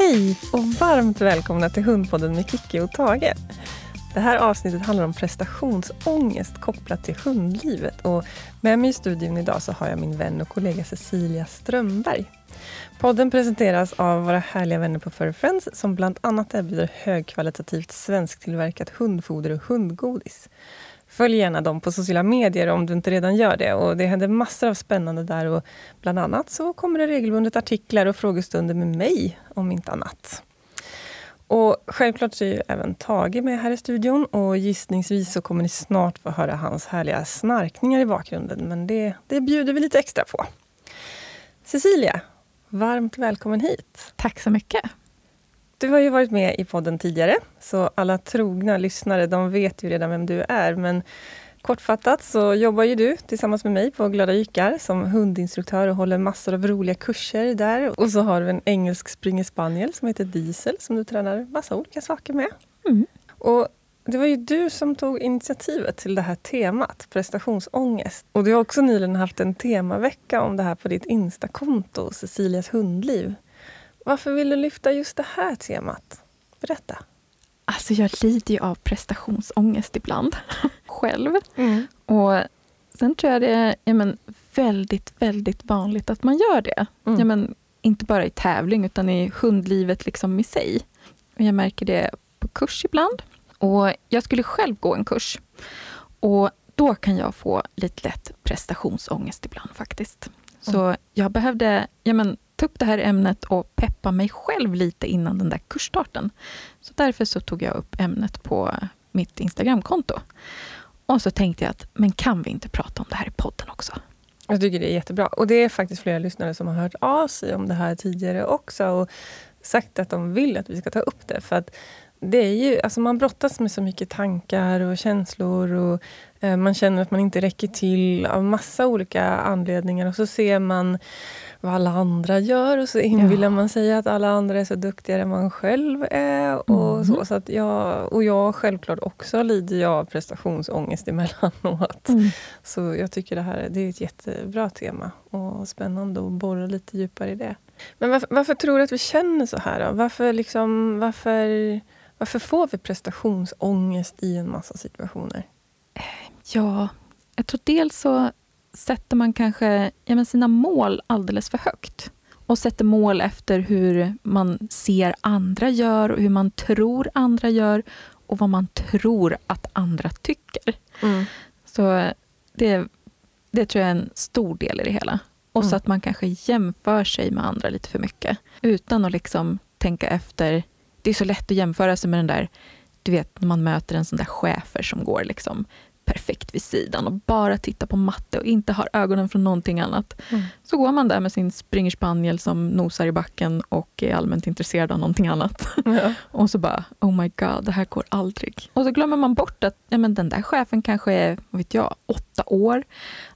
Hej och varmt välkomna till Hundpodden med Kicki och Tage. Det här avsnittet handlar om prestationsångest kopplat till hundlivet. Och med mig i studion idag så har jag min vän och kollega Cecilia Strömberg. Podden presenteras av våra härliga vänner på Furry Friends som bland annat erbjuder högkvalitativt svensktillverkat hundfoder och hundgodis. Följ gärna dem på sociala medier om du inte redan gör det. Och Det händer massor av spännande där. Och bland annat så kommer det regelbundet artiklar och frågestunder med mig, om inte annat. Och Självklart så är ju även Tage med här i studion och gissningsvis så kommer ni snart få höra hans härliga snarkningar i bakgrunden. Men det, det bjuder vi lite extra på. Cecilia, varmt välkommen hit. Tack så mycket. Du har ju varit med i podden tidigare, så alla trogna lyssnare de vet ju redan vem du är. Men kortfattat så jobbar ju du tillsammans med mig på Glada Jykar som hundinstruktör och håller massor av roliga kurser där. Och så har du en engelsk springer spaniel som heter Diesel som du tränar massa olika saker med. Mm. Och det var ju du som tog initiativet till det här temat, prestationsångest. Och du har också nyligen haft en temavecka om det här på ditt Instakonto, Cecilias hundliv. Varför vill du lyfta just det här temat? Berätta. Alltså jag lider ju av prestationsångest ibland, själv. Mm. Och sen tror jag det är ja, men, väldigt, väldigt vanligt att man gör det. Mm. Ja, men, inte bara i tävling, utan i hundlivet liksom i sig. Och jag märker det på kurs ibland. Och Jag skulle själv gå en kurs. Och Då kan jag få lite lätt prestationsångest ibland faktiskt. Så mm. jag behövde ja, men, ta upp det här ämnet och peppa mig själv lite innan den där kursstarten. Så därför så tog jag upp ämnet på mitt Instagramkonto. Och så tänkte jag att, men kan vi inte prata om det här i podden också? Jag tycker det är jättebra. Och det är faktiskt flera lyssnare som har hört av sig om det här tidigare också och sagt att de vill att vi ska ta upp det. För att det är ju, alltså man brottas med så mycket tankar och känslor och eh, man känner att man inte räcker till av massa olika anledningar och så ser man vad alla andra gör och så inbillar ja. man sig att alla andra är så duktigare än man själv är. Och, mm. så, så att jag, och jag självklart också lider jag av prestationsångest emellanåt. Mm. Så jag tycker det här det är ett jättebra tema och spännande att borra lite djupare i det. Men varför, varför tror du att vi känner så här? Då? Varför, liksom, varför, varför får vi prestationsångest i en massa situationer? Ja, jag tror dels så sätter man kanske ja, sina mål alldeles för högt och sätter mål efter hur man ser andra gör och hur man tror andra gör och vad man tror att andra tycker. Mm. Så det, det tror jag är en stor del i det hela. Och mm. så att man kanske jämför sig med andra lite för mycket utan att liksom tänka efter. Det är så lätt att jämföra sig med den där du vet när man möter en sån där chefer som går liksom perfekt vid sidan och bara tittar på matte och inte har ögonen från någonting annat. Mm. Så går man där med sin springerspaniel som nosar i backen och är allmänt intresserad av någonting annat. Ja. och så bara, oh my god, det här går aldrig. Och så glömmer man bort att ja, men den där chefen kanske är, vet jag, åtta år,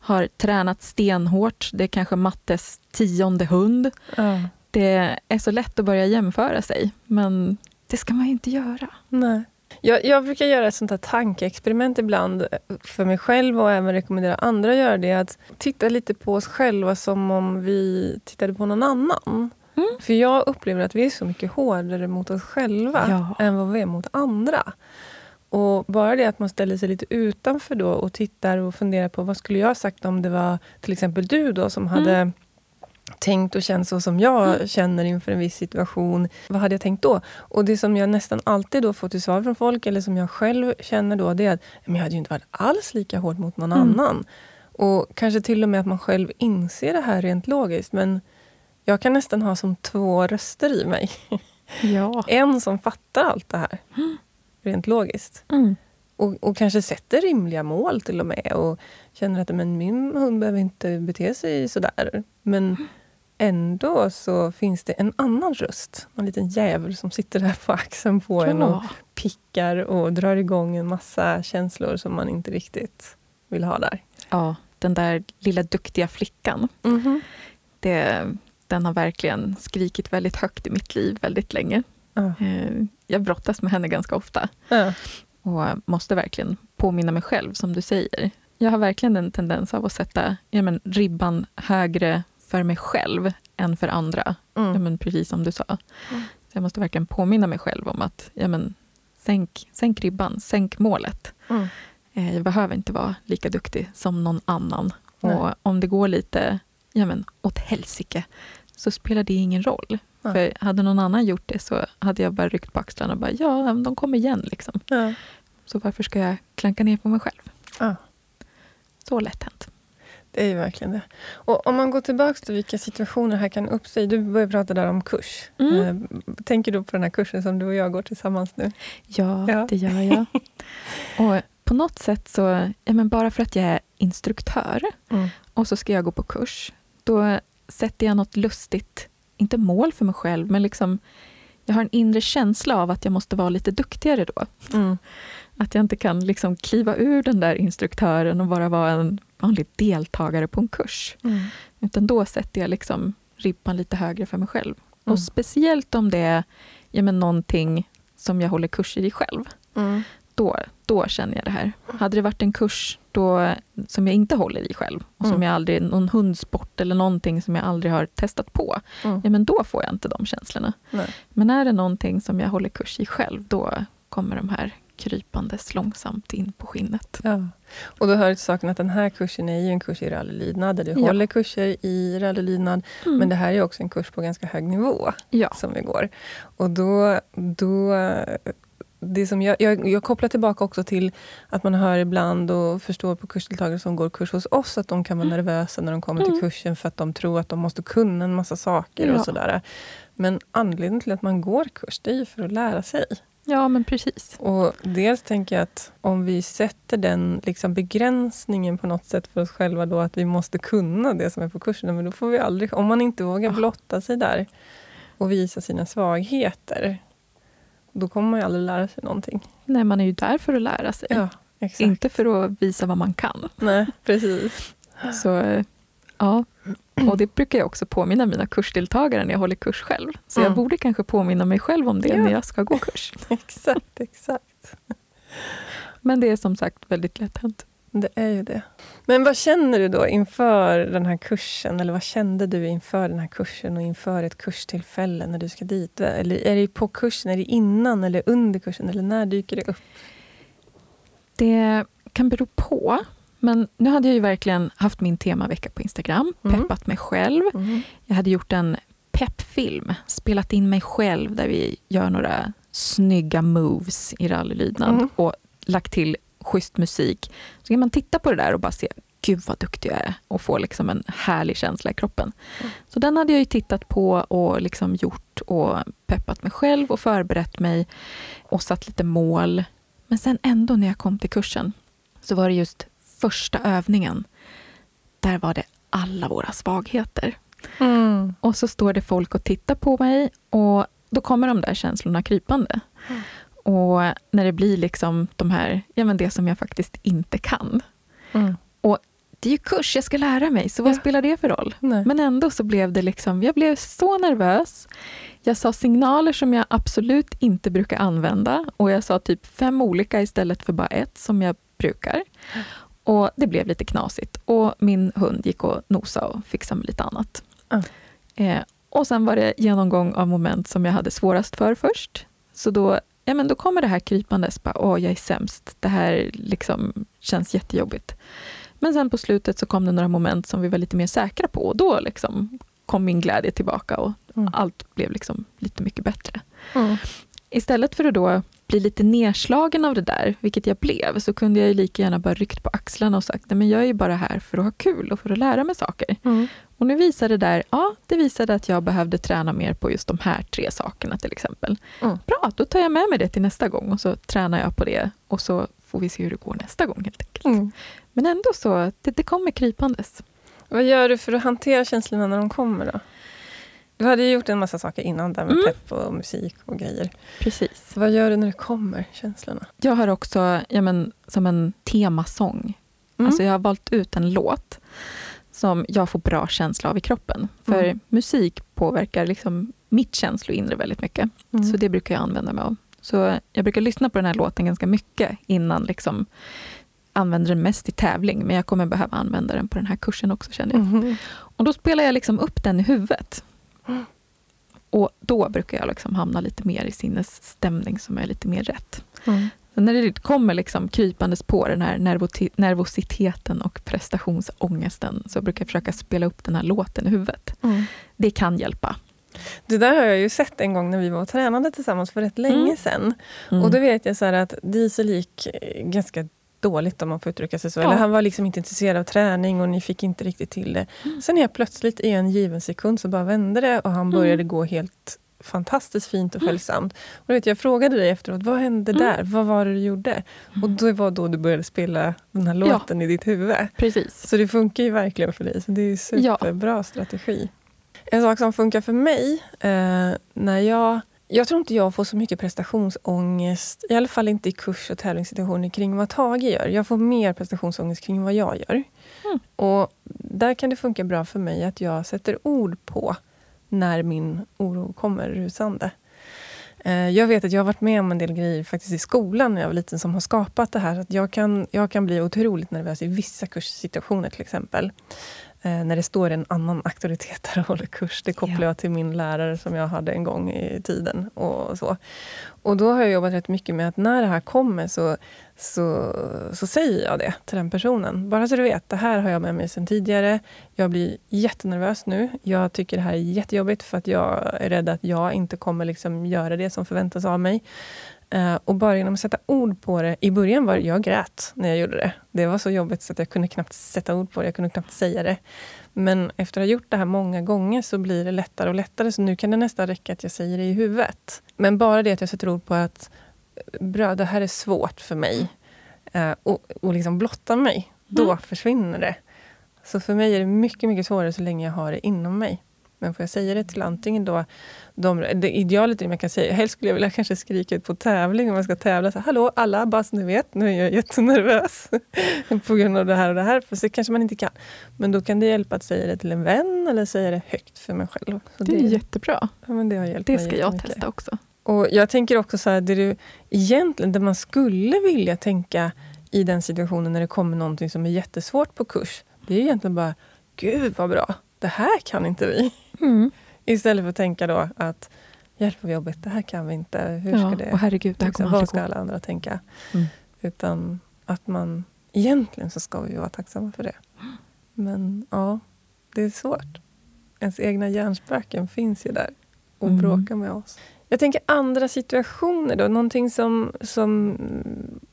har tränat stenhårt, det är kanske mattes tionde hund. Ja. Det är så lätt att börja jämföra sig, men det ska man ju inte göra. Nej. Jag, jag, brukar göra ett sånt här tankeexperiment ibland eh, för mig själv och även rekommendera andra att göra det. Att titta lite på oss själva som om vi tittade på någon annan. Mm. För jag upplever att vi är så mycket hårdare mot oss själva ja. än vad vi är mot andra. Och Bara det att man ställer sig lite utanför då och tittar och funderar på vad skulle jag ha sagt om det var till exempel du då som hade mm tänkt och känt så som jag mm. känner inför en viss situation. Vad hade jag tänkt då? Och det som jag nästan alltid då får till svar från folk, eller som jag själv känner då, det är att men jag hade ju inte varit alls lika hård mot någon mm. annan. Och kanske till och med att man själv inser det här rent logiskt. Men jag kan nästan ha som två röster i mig. Ja. en som fattar allt det här, rent logiskt. Mm. Och, och, kanske sätter rimliga mål till och med. Och känner att men min hund behöver inte bete sig sådär. Men ändå så finns det en annan röst. En liten djävul som sitter där på axeln på ja. en och pickar och drar igång en massa känslor som man inte riktigt vill ha där. Ja, den där lilla duktiga flickan. Mm -hmm. det, den har verkligen skrikit väldigt högt i mitt liv väldigt länge. Ja. Eh, jag brottas med henne ganska ofta. Ja. Och måste verkligen påminna mig själv, som du säger. Jag har verkligen en tendens av att sätta ja, men, ribban högre för mig själv än för andra. Mm. Ja, men precis som du sa. Mm. Så jag måste verkligen påminna mig själv om att ja, men, sänk, sänk ribban, sänk målet. Mm. Eh, jag behöver inte vara lika duktig som någon annan. Nej. Och om det går lite ja, men, åt helsike så spelar det ingen roll. Nej. För hade någon annan gjort det så hade jag bara ryckt på axlarna och bara ja, de kommer igen. Liksom. Ja. Så varför ska jag klanka ner på mig själv? Ja. Så lätt hänt. Det är ju verkligen det. Och om man går tillbaka till vilka situationer här kan uppstå. Du började prata där om kurs. Mm. Eh, Tänker du på den här kursen som du och jag går tillsammans nu? Ja, Ja. det gör jag. och på något sätt så, ja, men bara för att jag är instruktör och så ska jag gå på kurs, då sätter jag något lustigt, inte mål för mig själv, men liksom jag har en inre känsla av att jag måste vara lite duktigare då. Mm. Att jag inte kan liksom kliva ur den där instruktören och bara vara en vanlig deltagare på en kurs. Mm. Utan då sätter jag liksom ribban lite högre för mig själv. Mm. Och speciellt om det är ja, men någonting som jag håller kurser i själv. Mm. Då, då känner jag det här. Hade det varit en kurs då, som jag inte håller i själv och som Mm. jag aldrig, någon hundsport eller någonting som jag aldrig har testat på, Mm. ja, men då får jag inte de känslorna. Nej. Men är det någonting som jag håller kurs i själv, då kommer de här krypandes långsamt in på skinnet. Ja. Och då hör det till saken att den här kursen är ju en kurs i rallylydnad, där du Ja. håller kurser i rallylydnad. Mm. Men det här är också en kurs på ganska hög nivå ja. som vi går. Och då, då det som jag, jag, jag kopplar tillbaka också till att man hör ibland och förstår på kursdeltagare som går kurs hos oss att de kan vara nervösa när de kommer till Mm. kursen för att de tror att de måste kunna en massa saker Ja. och sådär. Men anledningen till att man går kurs, det är ju för att lära sig. Ja, men precis. Och dels tänker jag att om vi sätter den liksom begränsningen på något sätt för oss själva då att vi måste kunna det som är på kursen, men då får vi aldrig, om man inte vågar blotta sig där och visa sina svagheter, då kommer man ju aldrig lära sig någonting. Nej, man är ju där för att lära sig. Ja, exakt. Inte för att visa vad man kan. Nej, precis. Så ja, och det brukar jag också påminna mina kursdeltagare när jag håller kurs själv. Så jag Mm. borde kanske påminna mig själv om det Ja. när jag ska gå kurs. exakt, exakt. Men det är som sagt väldigt lätt hänt. Det är ju det. Men vad känner du då inför den här kursen? Eller vad kände du inför den här kursen och inför ett kurstillfälle när du ska dit? Eller är det på kursen, är det innan eller under kursen? Eller när dyker det upp? Det kan bero på. Men nu hade jag ju verkligen haft min temavecka på Instagram, Mm. peppat mig själv. Jag hade gjort en peppfilm, spelat in mig själv där vi gör några snygga moves i rallylydnad Mm. och lagt till schysst musik. Så kan man titta på det där och bara se, gud vad duktig jag är och få liksom en härlig känsla i kroppen. Mm. Så den hade jag ju tittat på och liksom gjort och peppat mig själv och förberett mig och satt lite mål. Men sen ändå när jag kom till kursen så var det just första övningen. Där var det alla våra svagheter. Mm. Och så står det folk och tittar på mig och då kommer de där känslorna krypande. Mm. Och när det blir liksom de här, ja men det som jag faktiskt inte kan. Mm. Det är ju kurs, jag ska lära mig, så vad Ja. spelar det för roll? Nej. Men ändå så blev det liksom, jag blev så nervös. Jag sa signaler som jag absolut inte brukar använda och jag sa typ fem olika istället för bara ett som jag brukar. Och det blev lite knasigt och min hund gick och nosade och fixade med lite annat. Ja. Eh, och sen var det genomgång av moment som jag hade svårast för först. Så då, ja, men då kommer det här krypandes, bara, åh jag är sämst, det här liksom känns jättejobbigt. Men sen på slutet så kom det några moment som vi var lite mer säkra på och då liksom kom min glädje tillbaka och Mm. allt blev liksom lite mycket bättre. Mm. Istället för att då bli lite nedslagen av det där, vilket jag blev, så kunde jag lika gärna bara ryckt på axlarna och sagt, nej men jag är ju bara här för att ha kul och för att lära mig saker. Mm. Och nu visade det där, ja, det visade att jag behövde träna mer på just de här tre sakerna till exempel. Mm. Bra, då tar jag med mig det till nästa gång och så tränar jag på det och så får vi se hur det går nästa gång helt enkelt. Mm. Men ändå så, det, det kommer krypandes. Vad gör du för att hantera känslorna när de kommer då? Du hade ju gjort en massa saker innan där med Mm. pepp och musik och grejer. Precis. Vad gör du när det kommer, känslorna? Jag har också, ja men, som en temasång. Mm. Alltså jag har valt ut en låt som jag får bra känsla av i kroppen. För Mm. musik påverkar liksom mitt känsloinre väldigt mycket. Mm. Så det brukar jag använda mig av. Så jag brukar lyssna på den här låten ganska mycket innan liksom använder den mest i tävling, men jag kommer behöva använda den på den här kursen också känner jag. Mhm. Och då spelar jag liksom upp den i huvudet. Och då brukar jag liksom hamna lite mer i sinnesstämning som är lite mer rätt. Mm. Så när det kommer liksom krypandes på den här nervositeten och prestationsångesten så brukar jag försöka spela upp den här låten i huvudet. Mm. Det kan hjälpa. Det där har jag ju sett en gång när vi var och tränade tillsammans för rätt länge Mm. sedan. Mm. Och då vet jag så att Diesel gick eh, ganska dåligt om man får uttrycka sig så. Ja. Eller han var liksom inte intresserad av träning och ni fick inte riktigt till det. Mm. Sen helt plötsligt i en given sekund så bara vände det och han började gå helt fantastiskt fint och Mm. följsamt. Och vet jag, frågade dig efteråt, vad hände Mm. där? Vad var det du gjorde? Och det var då du började spela den här låten i ditt huvud. Precis. Så det funkar ju verkligen för dig. Så det är Ja. superbra strategi. En sak som funkar för mig, eh, när jag... Jag tror inte jag får så mycket prestationsångest, i alla fall inte i kurs och tävlingssituationer kring vad Tage gör. Jag får mer prestationsångest kring vad jag gör. Mm. Och där kan det funka bra för mig att jag sätter ord på när min oro kommer rusande. Eh, Jag vet att jag har varit med om en del grejer faktiskt i skolan när jag var liten som har skapat det här. Att jag, kan, jag kan bli otroligt nervös i vissa kurssituationer till exempel. Eh, när det står en annan auktoritet där och håller kurs. Det kopplar Ja. jag till min lärare som jag hade en gång i tiden. Och så. Och då har jag jobbat rätt mycket med att när det här kommer så, så, så säger jag det till den personen. Bara så du vet, det här har jag med mig sedan tidigare. Jag blir jättenervös nu. Jag tycker det här är jättejobbigt för att jag är rädd att jag inte kommer liksom göra det som förväntas av mig. Eh, och bara genom att sätta ord på det. I början var jag grät när jag gjorde det. Det var så jobbigt så att jag kunde knappt sätta ord på det. Jag kunde knappt säga det. Men efter att ha gjort det här många gånger så blir det lättare och lättare. Så nu kan det nästan räcka att jag säger det i huvudet. Men bara det att jag sätter ord på att bra, det här är svårt för mig. Eh, och, och liksom blottar mig. Då Mm. försvinner det. Så för mig är det mycket, mycket svårare så länge jag har det inom mig. Men får jag säga det till antingen då de, det idealet är man kan säga, helst skulle jag vilja kanske skrika ut på tävling om man ska tävla. Så, Hallå alla, bara så ni vet, nu är jag jättenervös på grund av det här och det här. För så kanske man inte kan. Men då kan det hjälpa att säga det till en vän eller säga det högt för mig själv. Så Det är jättebra. ja, men det har hjälpt Det ska jag testa också. Och jag tänker också så här, det du egentligen, det man skulle vilja tänka i den situationen när det kommer någonting som är jättesvårt på kurs. Det är egentligen bara, gud vad bra, det här kan inte vi. Mm. Istället för att tänka då att, hjälp vad jobbigt, det här kan vi inte. Hur ska Ja, det, och herregud, det liksom, vad ska alla andra tänka? Mm. Utan att man, egentligen så ska vi vara tacksamma för det. Men ja, det är svårt. Ens egna hjärnspöken finns ju där och Mm. bråkar med oss. Jag tänker andra situationer då, någonting som, som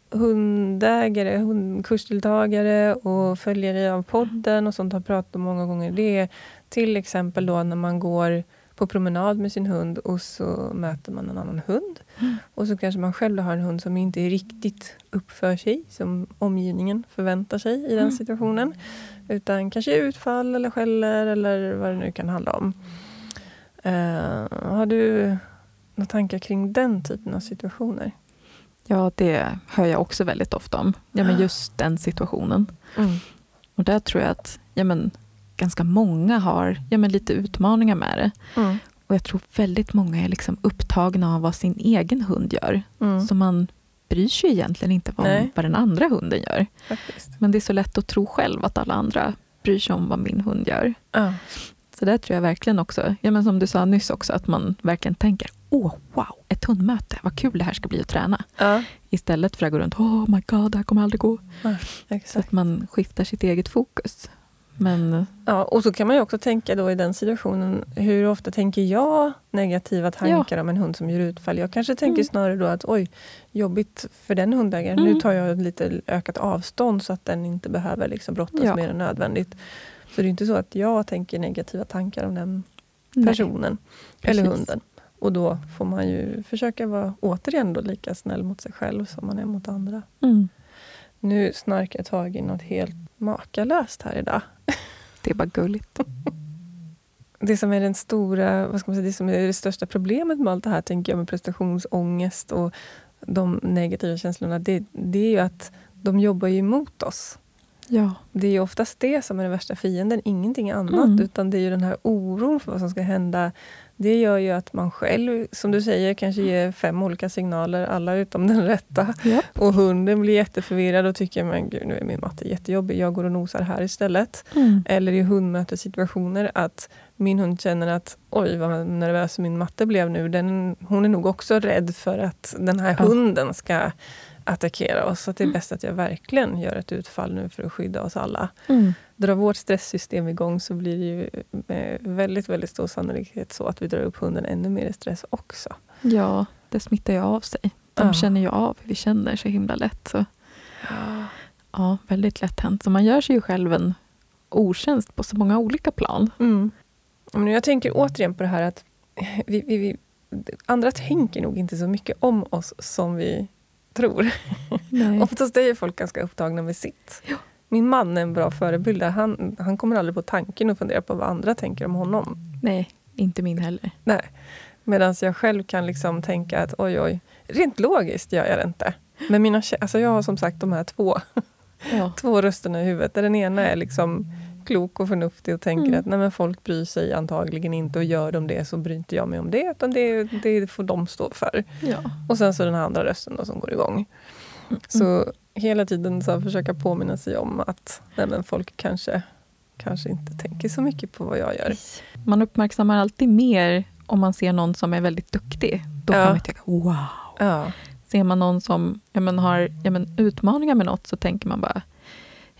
hundägare, hund, kursdeltagare och följare av podden och sånt har pratat om många gånger. Det är till exempel då när man går på promenad med sin hund och så möter man en annan hund. Mm. Och så kanske man själv har en hund som inte riktigt uppför sig som omgivningen förväntar sig i den Mm. situationen. Utan kanske utfall eller skäller eller vad det nu kan handla om. Eh, har du några tankar kring den typen av situationer? Ja, det hör jag också väldigt ofta om. Ja, men just den situationen. Och där tror jag att ja, men, ganska många har ja, men, lite utmaningar med det. Mm. Och jag tror väldigt många är liksom upptagna av vad sin egen hund gör. Mm. Så man bryr sig egentligen inte om Nej. vad den andra hunden gör. Faktiskt. Men det är så lätt att tro själv att alla andra bryr sig om vad min hund gör. Ja. Så där tror jag verkligen också, ja, men som du sa nyss också, att man verkligen tänker åh wow, ett hundmöte, vad kul det här ska bli att träna. Ja, Istället för att gå runt, oh my god, det här kommer aldrig gå. Så att man skiftar sitt eget fokus. Men Ja, och så kan man ju också tänka då i den situationen, hur ofta tänker jag negativa tankar om en hund som gör utfall? Jag kanske tänker Mm. snarare då att oj, jobbigt för den hundägaren. Mm. Nu tar jag lite ökat avstånd så att den inte behöver liksom brottas Ja. mer än nödvändigt. Så det är inte så att jag tänker negativa tankar om den nej. personen eller Precis. hunden. Och då får man ju försöka vara återigen då lika snäll mot sig själv som man är mot andra. Mm. Nu snarkar jag tag i något helt makalöst här idag. Det är bara gulligt. Det som är den stora, vad ska man säga, det som är det största problemet med allt det här, tänker jag, med prestationsångest och de negativa känslorna, det, det är ju att de jobbar ju emot oss. Ja. Det är ju oftast det som är den värsta fienden, ingenting annat. Mm. Utan det är ju den här oron för vad som ska hända Det gör ju att man själv, som du säger, kanske ger fem olika signaler, alla utom den rätta. Yep. Och hunden blir jätteförvirrad och tycker, men gud, nu är min matte jättejobbig, jag går och nosar här istället. Mm. Eller i hundmötessituationer, att min hund känner att oj vad nervös min matte blev nu. Den, hon är nog också rädd för att den här Ja. hunden ska attackera oss. Så det är Mm. bäst att jag verkligen gör ett utfall nu för att skydda oss alla. Mm. Drar vårt stresssystem igång så blir det ju med väldigt, väldigt stor sannolikhet så att vi drar upp hunden ännu mer i stress också. Ja, det smittar ju av sig. De Ja. känner ju av hur vi känner så himla lätt. Så, ja, väldigt lätt hänt. Så man gör sig ju själv en otjänst på så många olika plan. Mm. Men jag tänker återigen på det här att vi, vi, vi, andra tänker nog inte så mycket om oss som vi tror. Oftast är folk ganska upptagna med sitt. Ja. Min man är en bra förebild. Han, han kommer aldrig på tanken att fundera på vad andra tänker om honom. Nej, inte min heller. Nej. Medan jag själv kan liksom tänka att oj, oj. Rent logiskt gör jag det inte. Men mina, alltså jag har som sagt de här två, Ja. två rösterna i huvudet. Där den ena är liksom klok och förnuftig och tänker Mm. att nej, men folk bryr sig antagligen inte och gör de det så bryr inte jag mig om det. Utan det, det får de stå för. Ja. Och sen så den andra rösten då som går igång. Så hela tiden så försöka påminna sig om att nej, men folk kanske, kanske inte tänker så mycket på vad jag gör. Man uppmärksammar alltid mer om man ser någon som är väldigt duktig. Då Ja. kan man tänka wow. Ja, Ser man någon som ja, men, har ja, men, utmaningar med något så tänker man bara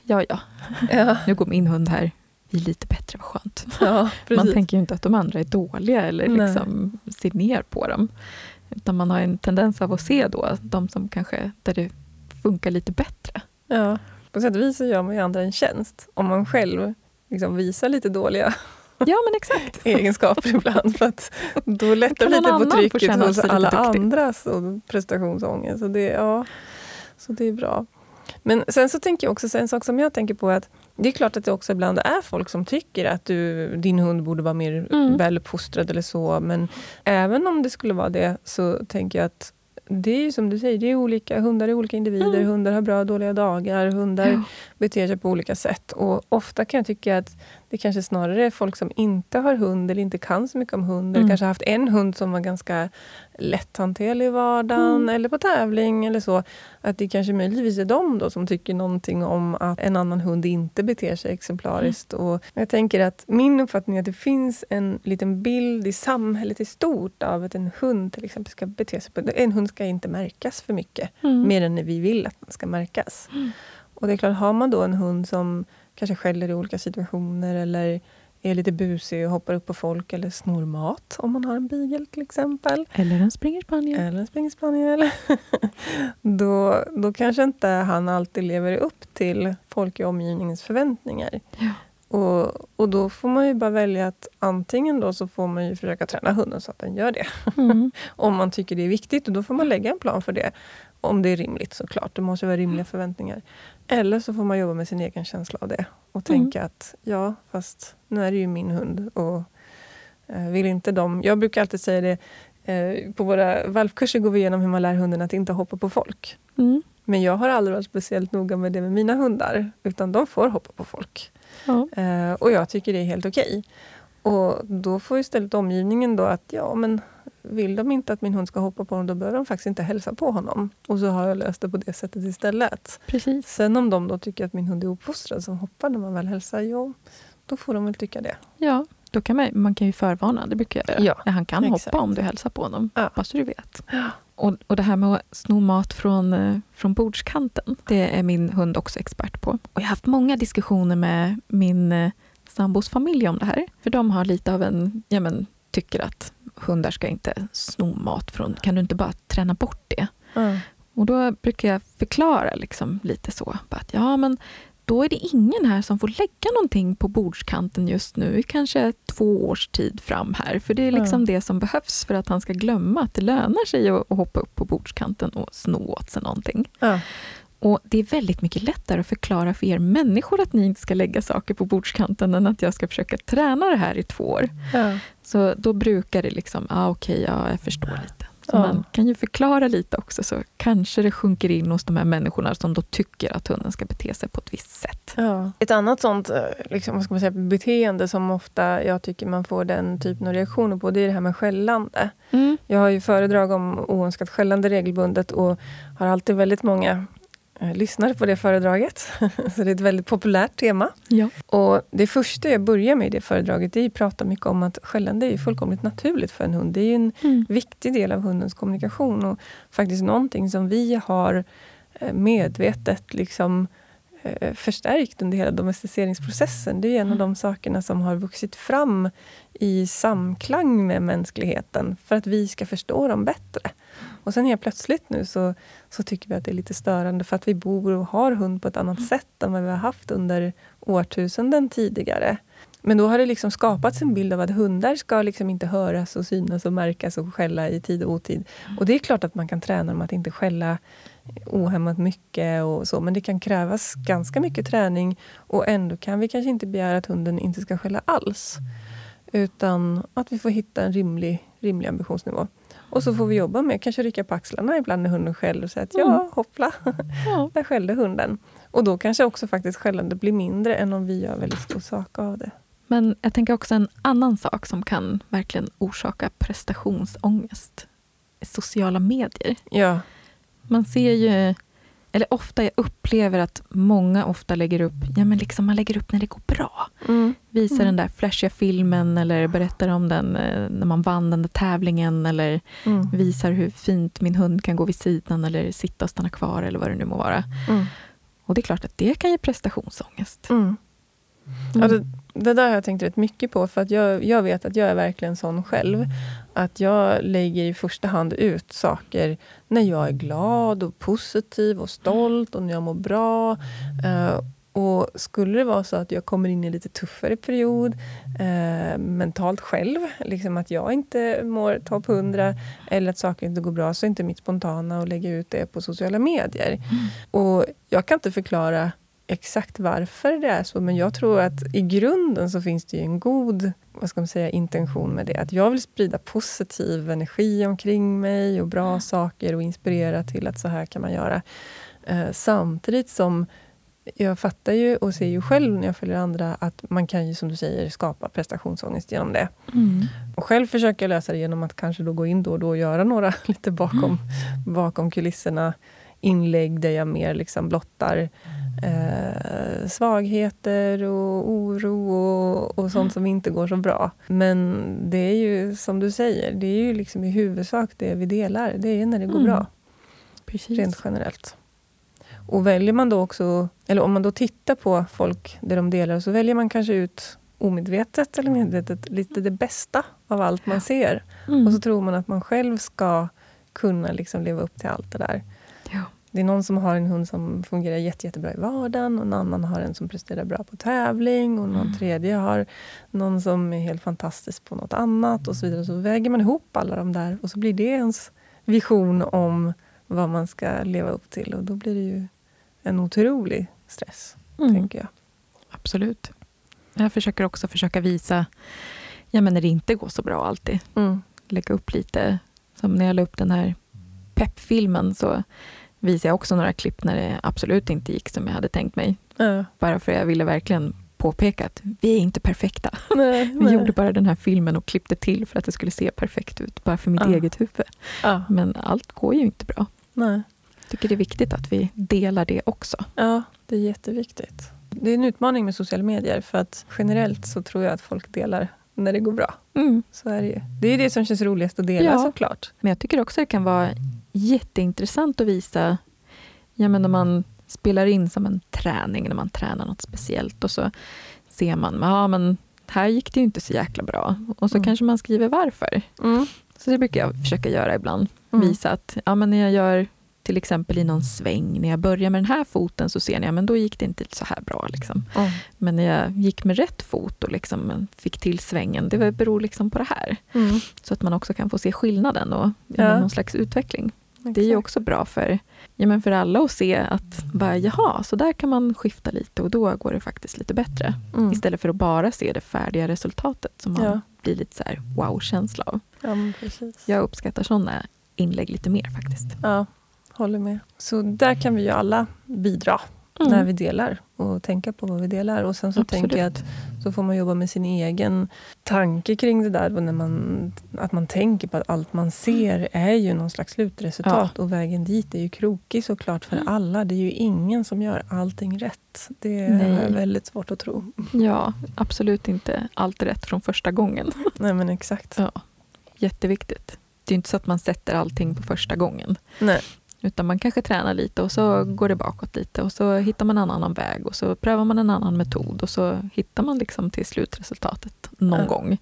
ja, ja, ja, nu går min hund här. Vi är lite bättre, vad skönt. ja. Man tänker ju inte att de andra är dåliga eller Nej. liksom ser ner på dem. Utan man har en tendens av att se då de som kanske, där det funkar lite bättre. Ja, på sätt och vis så gör man ju andra en tjänst om man själv liksom visar lite dåliga Ja men exakt. egenskaper ibland. För att då lättar någon lite på trycket hos alla andras och prestationsångest. Så det, ja, så det är bra. Men sen så tänker jag också, så en sak som jag tänker på är att det är klart att det också ibland är folk som tycker att du, din hund borde vara mer Mm. väluppfostrad eller så. Men även om det skulle vara det så tänker jag att det är ju som du säger, det är olika, hundar är olika individer. Mm. Hundar har bra och dåliga dagar. Hundar Ja. beter sig på olika sätt. Och ofta kan jag tycka att det kanske snarare är folk som inte har hund eller inte kan så mycket om hund. Eller Mm. kanske haft en hund som var ganska lätthanterlig i vardagen Mm. eller på tävling eller så. Att det kanske möjligtvis är de då som tycker någonting om att en annan hund inte beter sig exemplariskt. Mm. Och jag tänker att min uppfattning är att det finns en liten bild i samhället i stort av att en hund till exempel ska bete sig på... En hund ska inte märkas för mycket Mm. mer än vi vill att den ska märkas. Och det är klart, har man då en hund som kanske skäller i olika situationer eller är lite busig och hoppar upp på folk eller snor mat, om man har en beagle till exempel, Eller en springerspaniel. eller en springspaniel, då, då kanske inte han alltid lever upp till folk i omgivningens förväntningar. Ja. Och, och då får man ju bara välja att antingen då så får man ju försöka träna hunden så att den gör det. Mm. Om man tycker det är viktigt och då får man lägga en plan för det. Om det är rimligt såklart. Det måste vara rimliga förväntningar. Eller så får man jobba med sin egen känsla av det. Och Mm. tänka att ja, fast nu är det ju min hund. Och eh, vill inte de... Jag brukar alltid säga det. Eh, på våra valpkurser går vi igenom hur man lär hunden att inte hoppa på folk. Mm. Men jag har aldrig varit speciellt noga med det med mina hundar. Utan de får hoppa på folk. Ja. Eh, och jag tycker det är helt okej. Och då får istället omgivningen då att ja, men vill de inte att min hund ska hoppa på honom, då behöver de faktiskt inte hälsa på honom. Och så har jag löst det på det sättet istället. Precis. Sen om de då tycker att min hund är uppfostrad som hoppar när man väl hälsar, ja, då får de väl tycka det. Ja, då kan man, man kan ju förvarna, det brukar jag göra. Ja, han kan exakt. hoppa om du hälsar på honom, Ja. bara så du vet. Och, och det här med att sno mat från, eh, från bordskanten, det är min hund också expert på. Och jag har haft många diskussioner med min eh, sambos familj om det här. För de har lite av en, ja men, tycker att hundar ska inte sno mat från, kan du inte bara träna bort det? Och då brukar jag förklara liksom lite så. Att, ja, men då är det ingen här som får lägga någonting på bordskanten just nu i kanske två års tid fram här. För det är liksom det som behövs för att han ska glömma att det lönar sig att, hoppa upp på bordskanten och sno åt sig någonting. Ja. Och det är väldigt mycket lättare att förklara för er människor att ni inte ska lägga saker på bordskanten än att jag ska försöka träna det här i två år. Ja. Så då brukar det liksom, ah, okej, ja, jag förstår lite. Så ja. man kan ju förklara lite också så kanske det sjunker in hos de här människorna som då tycker att hunden ska bete sig på ett visst sätt. Ja. Ett annat sånt eh, liksom, vad ska man säga, beteende som ofta jag tycker man får den typen av reaktioner på, det är det här med skällande. Mm. Jag har ju föredrag om oönskat skällande regelbundet och har alltid väldigt många Eh, lyssnade på det föredraget. så det är ett väldigt populärt tema. Ja. Och Det första jag börjar med i det föredraget är att prata mycket om att skällande är fullkomligt naturligt för en hund. Det är en mm. viktig del av hundens kommunikation och faktiskt någonting som vi har eh, medvetet liksom förstärkt under hela domesticeringsprocessen. Det är en av mm. de sakerna som har vuxit fram i samklang med mänskligheten för att vi ska förstå dem bättre. Och sen helt plötsligt nu så, så tycker vi att det är lite störande för att vi bor och har hund på ett annat mm. sätt än vad vi har haft under årtusenden tidigare. Men då har det liksom skapats en bild av att hundar ska liksom inte höras och synas och märkas och skälla i tid och otid. Och det är klart att man kan träna dem att inte skälla ohämmat mycket och så. Men det kan krävas ganska mycket träning och ändå kan vi kanske inte begära att hunden inte ska skälla alls. Utan att vi får hitta en rimlig, rimlig ambitionsnivå. Och så får vi jobba med kanske rycka på axlarna ibland när hunden skäller och säga att ja, mm. hoppla, ja. där skällde hunden. Och då kanske också faktiskt skällandet blir mindre än om vi gör väldigt stor sak av det. Men jag tänker också en annan sak som kan verkligen orsaka prestationsångest. Sociala medier. Ja. Man ser ju, eller ofta jag upplever att många ofta lägger upp, ja men liksom man lägger upp när det går bra. Mm. Visar mm. den där flashiga filmen eller berättar om den eh, när man vann den där tävlingen eller mm. visar hur fint min hund kan gå vid sidan eller sitta och stanna kvar eller vad det nu må vara. Mm. Och det är klart att det kan ge prestationsångest. Mm. Ja, det, det, där har jag tänkt rätt mycket på, för att jag, jag vet att jag är verkligen sån själv. Att jag lägger i första hand ut saker när jag är glad och positiv och stolt och när jag mår bra. Uh, och skulle det vara så att jag kommer in i en lite tuffare period eh, mentalt själv, liksom att jag inte mår topp 100 eller att saker inte går bra, så är inte mitt spontana att lägga ut det på sociala medier. Mm. Och Jag kan inte förklara exakt varför det är så, men jag tror att i grunden så finns det en god vad ska man säga, intention med det. Att jag vill sprida positiv energi omkring mig och bra mm. saker och inspirera till att så här kan man göra. Eh, samtidigt som jag fattar ju och ser ju själv när jag följer andra att man kan ju som du säger skapa prestationsångest genom det. Mm. Och själv försöker jag lösa det genom att kanske då gå in då och då och göra några lite bakom, mm. bakom kulisserna inlägg där jag mer liksom blottar eh, svagheter och oro och, och sånt som inte går så bra. Men det är ju som du säger, det är ju liksom i huvudsak det vi delar. Det är när det går mm. bra. Precis. Rent generellt. Och väljer man då också, eller om man då tittar på folk det de delar, så väljer man kanske ut omedvetet eller medvetet lite det bästa av allt man ser. Mm. Och så tror man att man själv ska kunna liksom leva upp till allt det där. Det är någon som har en hund som fungerar jätte, jättebra i vardagen och en annan har en som presterar bra på tävling och någon mm. tredje har någon som är helt fantastisk på något annat och så vidare. Så väger man ihop alla de där och så blir det ens vision om vad man ska leva upp till och då blir det ju en otrolig stress, mm. tänker jag. Absolut. Jag försöker också försöka visa ja, men när det inte går så bra alltid. Mm. Lägga upp lite. Som när jag la upp den här peppfilmen så visade jag också några klipp när det absolut inte gick som jag hade tänkt mig. Mm. Bara för jag ville verkligen påpeka att vi är inte perfekta. Nej, vi nej. gjorde bara den här filmen och klippte till för att det skulle se perfekt ut, bara för mitt ja. eget huvud. Ja. Men allt går ju inte bra. Nej. Jag tycker det är viktigt att vi delar det också. Ja, det är jätteviktigt. Det är en utmaning med sociala medier, för att generellt så tror jag att folk delar när det går bra. Mm. Så är det ju. Det är det som känns roligast att dela ja. såklart. Men jag tycker också det kan vara jätteintressant att visa, ja men när man spelar in som en träning, när man tränar något speciellt och så ser man, ja men här gick det ju inte så jäkla bra. Och så mm. kanske man skriver varför. Mm. Så det brukar jag försöka göra ibland. Mm. Visa att ja, men när jag gör till exempel i någon sväng, när jag börjar med den här foten så ser ni, ja men då gick det inte så här bra. Liksom. Mm. Men när jag gick med rätt fot och liksom fick till svängen, det beror liksom på det här. Mm. Så att man också kan få se skillnaden och ja. någon slags utveckling. Exakt. Det är ju också bra för, ja, men för alla att se att bara, jaha, så där kan man skifta lite och då går det faktiskt lite bättre. Mm. Istället för att bara se det färdiga resultatet som man ja. blir lite så wow-känsla av. Ja, jag uppskattar sådana inlägg lite mer faktiskt. Ja, håller med. Så där kan vi ju alla bidra mm. när vi delar och tänka på vad vi delar. Och sen så Absolut. tänker jag att så får man jobba med sin egen tanke kring det där. När man, att man tänker på att allt man ser är ju någon slags slutresultat. Ja. Och vägen dit är ju krokig såklart för mm. alla. Det är ju ingen som gör allting rätt. Det Nej. är väldigt svårt att tro. Ja, absolut inte allt rätt från första gången. Nej men exakt. Ja, jätteviktigt. Det är inte så att man sätter allting på första gången. Nej. Utan man kanske tränar lite och så går det bakåt lite och så hittar man en annan väg och så prövar man en annan metod och så hittar man liksom till slutresultatet någon ja. gång.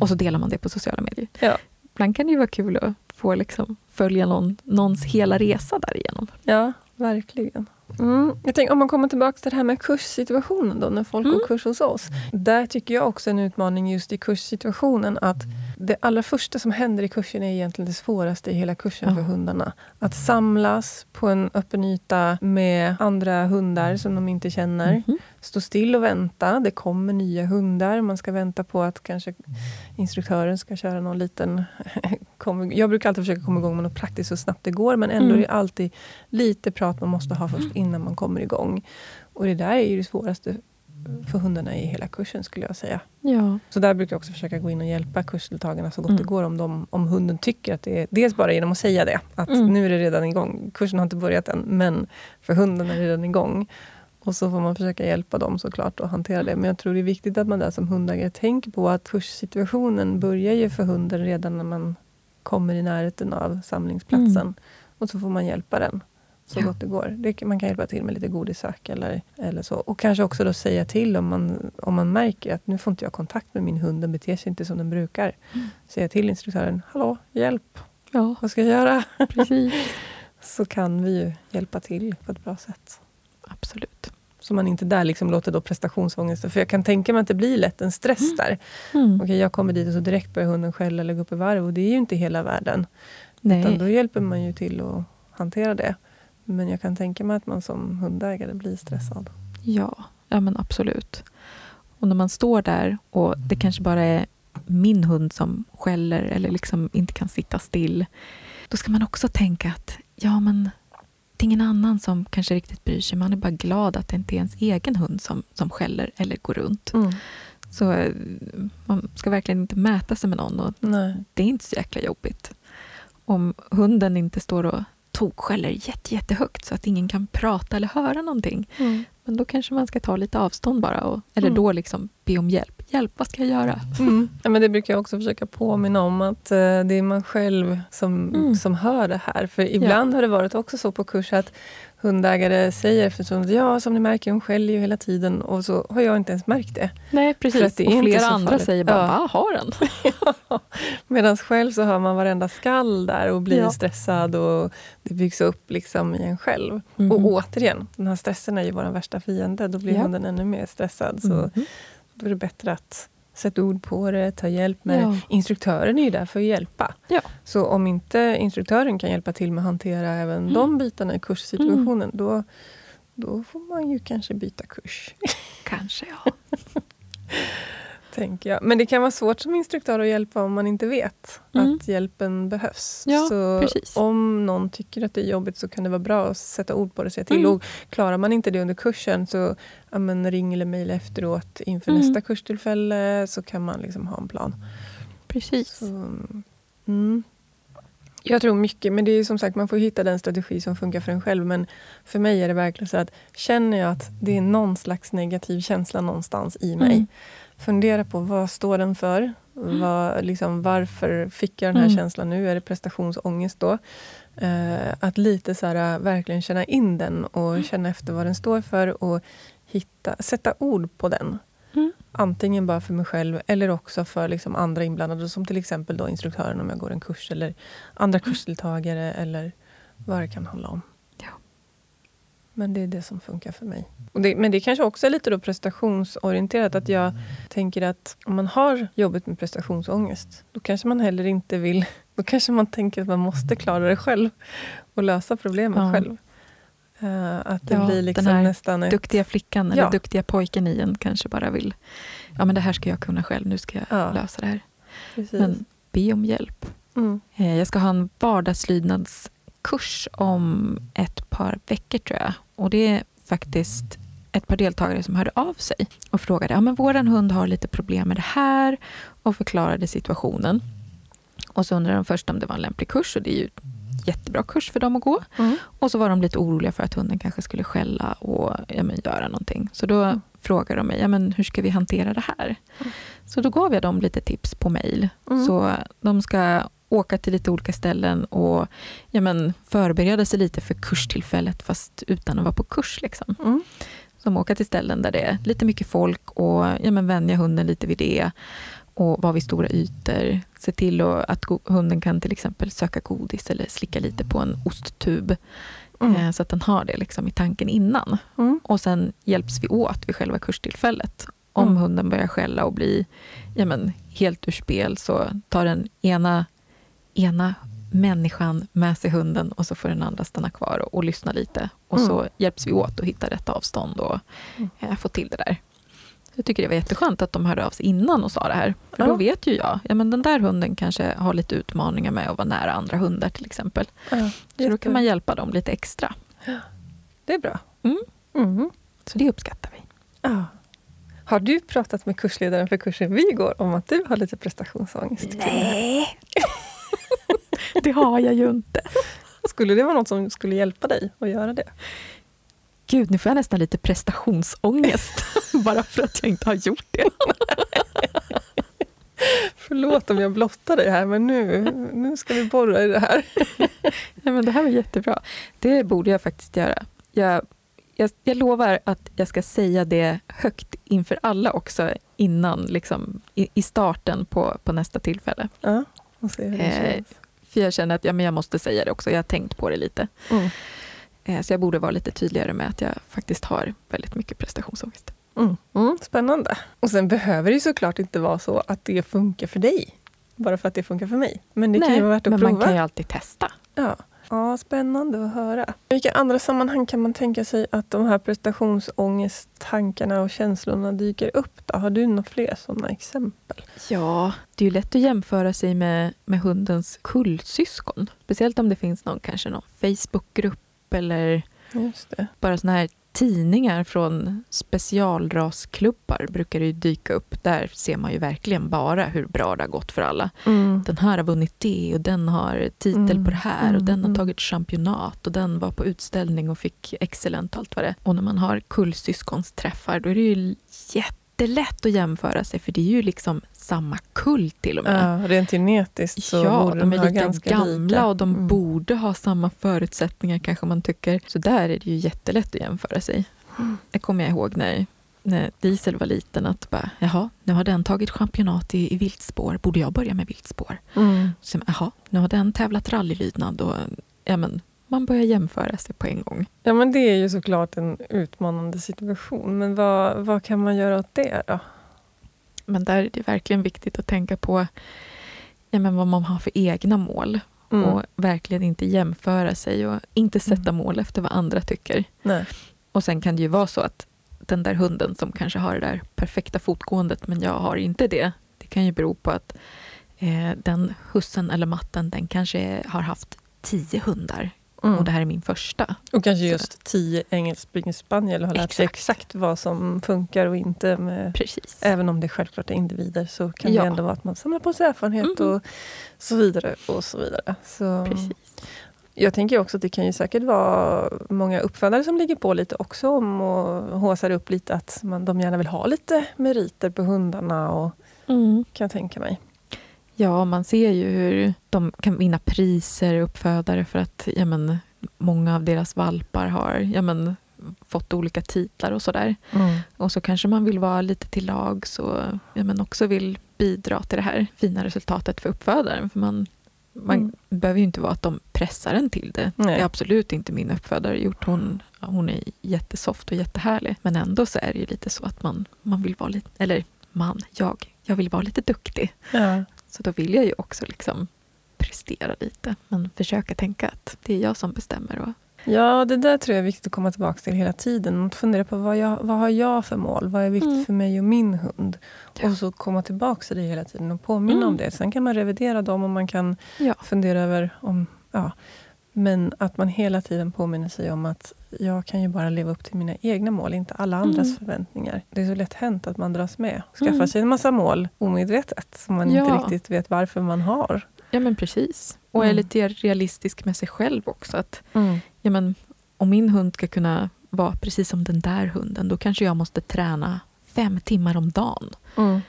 Och så delar man det på sociala medier. Ja. Ibland kan det ju vara kul att få liksom följa någon, någons hela resa därigenom. Ja, verkligen. Mm. Jag tänker, om man kommer tillbaka till det här med kurssituationen då, när folk mm. går kurs hos oss. Där tycker jag också en utmaning just i kurssituationen att det allra första som händer i kursen är egentligen det svåraste i hela kursen ja. för hundarna. Att samlas på en öppen yta med andra hundar som de inte känner. Mm -hmm. Stå still och vänta. Det kommer nya hundar. Man ska vänta på att kanske instruktören ska köra någon liten... jag brukar alltid försöka komma igång med något praktiskt så snabbt det går men ändå mm. är det alltid lite prat man måste ha först innan man kommer igång. Och det där är ju det svåraste för hundarna i hela kursen skulle jag säga. Ja. Så där brukar jag också försöka gå in och hjälpa kursdeltagarna så gott mm. det går om, de, om hunden tycker att det är... Dels bara genom att säga det, att mm. nu är det redan igång. Kursen har inte börjat än, men för hunden är det redan igång. Och så får man försöka hjälpa dem såklart att hantera det. Men jag tror det är viktigt att man där som hundägare tänker på att kurssituationen börjar ju för hunden redan när man kommer i närheten av samlingsplatsen. Mm. Och så får man hjälpa den så ja. gott det går. Det, man kan hjälpa till med lite godissök eller, eller så. Och kanske också då säga till om man, om man märker att nu får inte jag kontakt med min hund, den beter sig inte som den brukar. Mm. Säga till instruktören, hallå, hjälp! Ja. Vad ska jag göra? Precis. så kan vi ju hjälpa till på ett bra sätt. Absolut. Så man inte där liksom låter då prestationsångesten... För jag kan tänka mig att det blir lätt en stress mm. där. Mm. Okej, jag kommer dit och så direkt börjar hunden skälla eller gå upp i varv. Och det är ju inte hela världen. Nej. Utan då hjälper man ju till att hantera det. Men jag kan tänka mig att man som hundägare blir stressad. Ja, ja men absolut. Och när man står där och det kanske bara är min hund som skäller eller liksom inte kan sitta still. Då ska man också tänka att ja, men det är ingen annan som kanske riktigt bryr sig. Man är bara glad att det inte är ens egen hund som, som skäller eller går runt. Mm. Så eh, man ska verkligen inte mäta sig med någon. Och Det är inte så jäkla jobbigt. Om hunden inte står och tokskäller jätte, jättehögt så att ingen kan prata eller höra någonting. Mm. Men då kanske man ska ta lite avstånd bara, och, eller mm. då liksom be om hjälp. Hjälp, vad ska jag göra? Mm. Ja, men det brukar jag också försöka påminna om, att uh, det är man själv som, mm. som hör det här. För ibland ja. har det varit också så på kurs att hundägare säger efter stund, ja som ni märker, hon skäller ju hela tiden. Och så har jag inte ens märkt det. Nej, precis. Det och flera andra farligt. säger bara, ja. har den? ja. Medan själv så hör man varenda skall där och blir ja. stressad och det byggs upp liksom i en själv. Mm. Och återigen, den här stressen är ju vår värsta fiende. Då blir ja. hunden ännu mer stressad. Så mm. Då är det bättre att sätta ord på det, ta hjälp med ja. det. Instruktören är ju där för att hjälpa. Ja. Så om inte instruktören kan hjälpa till med att hantera även mm. de bitarna i kurssituationen, mm. då, då får man ju kanske byta kurs. Kanske, ja. tänker jag. Men det kan vara svårt som instruktör att hjälpa om man inte vet mm. att hjälpen behövs. Ja, så precis. om någon tycker att det är jobbigt så kan det vara bra att sätta ord på det och säga till. Mm. Och klarar man inte det under kursen så ja, men ring eller mejla efteråt inför mm. nästa kurstillfälle så kan man liksom ha en plan. Precis. Så, mm. Jag tror mycket, men det är som sagt, man får hitta den strategi som funkar för en själv. Men för mig är det verkligen så att känner jag att det är någon slags negativ känsla någonstans i mig, mm fundera på vad står den för? Mm. Vad, liksom, varför fick jag den här mm. känslan nu? Är det prestationsångest då? Eh, att lite så här, verkligen känna in den och mm. känna efter vad den står för och hitta, sätta ord på den. Mm. Antingen bara för mig själv eller också för liksom andra inblandade som till exempel då instruktören om jag går en kurs eller andra mm. kursdeltagare eller vad det kan handla om. Men det är det som funkar för mig. Det, men det kanske också är lite då prestationsorienterat. Att jag tänker att om man har jobbet med prestationsångest, då kanske man heller inte vill... Då kanske man tänker att man måste klara det själv och lösa problemet ja. själv. Uh, att det ja, blir liksom den här nästan ett... duktiga flickan eller duktiga pojken i en kanske bara vill... Ja, men det här ska jag kunna själv. Nu ska jag ja. lösa det här. Precis. Men be om hjälp. Mm. Eh, Jag ska ha en vardagslydnadskurs om ett par veckor tror jag. Och det är faktiskt ett par deltagare som hörde av sig och frågade, ja men våran hund har lite problem med det här och förklarade situationen. Och så undrade de först om det var en lämplig kurs och det är ju jättebra kurs för dem att gå. Mm. Och så var de lite oroliga för att hunden kanske skulle skälla och ja, men, göra någonting. Så då Mm. frågade de mig, ja, men hur ska vi hantera det här? Mm. Så då gav jag dem lite tips på mail. Mm. Så de ska åka till lite olika ställen och ja, men, förbereda sig lite för kurstillfället fast utan att vara på kurs. Liksom. Mm. Som åka till ställen där det är lite mycket folk och ja, men, vänja hunden lite vid det och vara vid stora ytor. Se till att hunden kan till exempel söka godis eller slicka lite på en osttub Mm. eh, så att den har det liksom i tanken innan. Mm. Och sen hjälps vi åt vid själva kurstillfället. Om Mm. hunden börjar skälla och bli ja, men, helt ur spel så tar den ena, ena människan med sig hunden och så får den andra stanna kvar och, och lyssna lite. Och så hjälps vi åt att hitta rätt avstånd och Mm. eh, få till det där. Jag tycker det var jätteskönt att de hörde av sig innan och sa det här. För Ja. då vet ju jag, ja men den där hunden kanske har lite utmaningar med att vara nära andra hundar till exempel. Ja, Så då kan man hjälpa dem lite extra. Det är bra. Mm. Mm. Så det uppskattar vi. Ja. Har du pratat med kursledaren för kursen vi går om att du har lite prestationsångest? Nej, det har jag ju inte. Skulle det vara något som skulle hjälpa dig att göra det? Gud, nu får jag nästan lite prestationsångest bara för att jag inte har gjort det. Förlåt om jag blottar dig här, men nu, nu ska vi borra i det här. Nej, men det här var jättebra. Det borde jag faktiskt göra. Jag, jag, jag lovar att jag ska säga det högt inför alla också innan, liksom, i, i starten på, på nästa tillfälle. Ja, Eh. För jag känner att ja, men jag måste säga det också. Jag har tänkt på det lite. Mm. Eh, så jag borde vara lite tydligare med att jag faktiskt har väldigt mycket prestationsångest. Mm. Mm, spännande. Och sen behöver det såklart inte vara så att det funkar för dig. Bara för att det funkar för mig. Men det kan ju vara värt att men prova. man kan ju alltid testa. Ja. Ja, spännande att höra. I vilka andra sammanhang kan man tänka sig att de här prestationsångesttankarna och känslorna dyker upp? Då? Har du några fler sådana exempel? Ja, det är ju lätt att jämföra sig med, med hundens kullsyskon. Speciellt om det finns någon, kanske någon Facebookgrupp eller bara såna här tidningar från specialrasklubbar brukar ju dyka upp. Där ser man ju verkligen bara hur bra det har gått för alla. Mm. Den här har vunnit det och den har titel Mm, på det här och mm, den har mm. tagit championat och den var på utställning och fick excellent och allt vad det är. Och när man har kullsyskonsträffar då är det ju jättelätt att jämföra sig för det är ju liksom samma kull till och med. Ja, rent genetiskt så ja, borde de ha är lika ganska gamla lika. och de Mm. borde ha samma förutsättningar kanske man tycker. Så där är det ju jättelätt att jämföra sig. Mm. Det kommer jag ihåg när, när Diesel var liten att bara, jaha, nu har den tagit championat i, i viltspår, borde jag börja med viltspår? Mm. Så, jaha, nu har den tävlat rallylydnad och ja, men, man börjar jämföra sig på en gång. Ja, men det är ju såklart en utmanande situation. Men vad, vad kan man göra åt det då? Men där är det verkligen viktigt att tänka på ja, men vad man har för egna mål Mm. och verkligen inte jämföra sig och inte sätta mål efter vad andra tycker. Nej. Och sen kan det ju vara så att den där hunden som kanske har det där perfekta fotgåendet men jag har inte det. Det kan ju bero på att eh, den hussen eller matten den kanske har haft tio hundar Mm. och det här är min första. Och kanske Så- just tio engelsk springer spaniel och har lärt sig Exakt. vad som funkar och inte. Med, Precis. även om det självklart är individer så kan Ja. det ändå vara att man samlar på sig erfarenhet Mhm. och så vidare. och så vidare. Så, Precis. Jag tänker också att det kan ju säkert vara många uppfödare som ligger på lite också om och håsar upp lite att man, de gärna vill ha lite meriter på hundarna. Och, Mm. kan jag tänka mig. Ja, man ser ju hur de kan vinna priser, uppfödare, för att ja, men, många av deras valpar har ja, men, fått olika titlar och sådär. Och så kanske man vill vara lite till lag så ja, men också vill bidra till det här fina resultatet för uppfödaren. För man man Mm. behöver ju inte vara att de pressar en till det. Nej. Det är absolut inte min uppfödare gjort. Hon, hon är jättesoft och jättehärlig. Men ändå så är det ju lite så att man, man vill vara lite, eller man, jag, jag vill vara lite duktig. Ja. Så då vill jag ju också liksom prestera lite. Men försöka tänka att det är jag som bestämmer och Ja, det där tror jag är viktigt att komma tillbaka till hela tiden. Att fundera på vad, jag, vad har jag för mål? Vad är viktigt mm. för mig och min hund? Ja. Och så komma tillbaka till det hela tiden och påminna mm. om det. Sen kan man revidera dem och man kan ja. fundera över om... Ja, men att man hela tiden påminner sig om att jag kan ju bara leva upp till mina egna mål, inte alla andras mm. förväntningar. Det är så lätt hänt att man dras med. Skaffar mm. sig en massa mål omedvetet, som man ja. inte riktigt vet varför man har. Ja, men precis. Och är mm. lite realistisk med sig själv också. Att, mm. ja, men, om min hund ska kunna vara precis som den där hunden, då kanske jag måste träna fem timmar om dagen. Mm.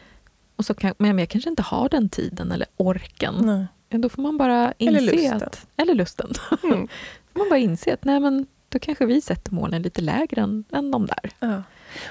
Och så kan, men jag kanske inte har den tiden eller orken. Nej. Då får man bara inse eller lusten. Att, eller lusten. Mm. får man bara inse att nej, men då kanske vi sätter målen lite lägre än, än de där. Ja.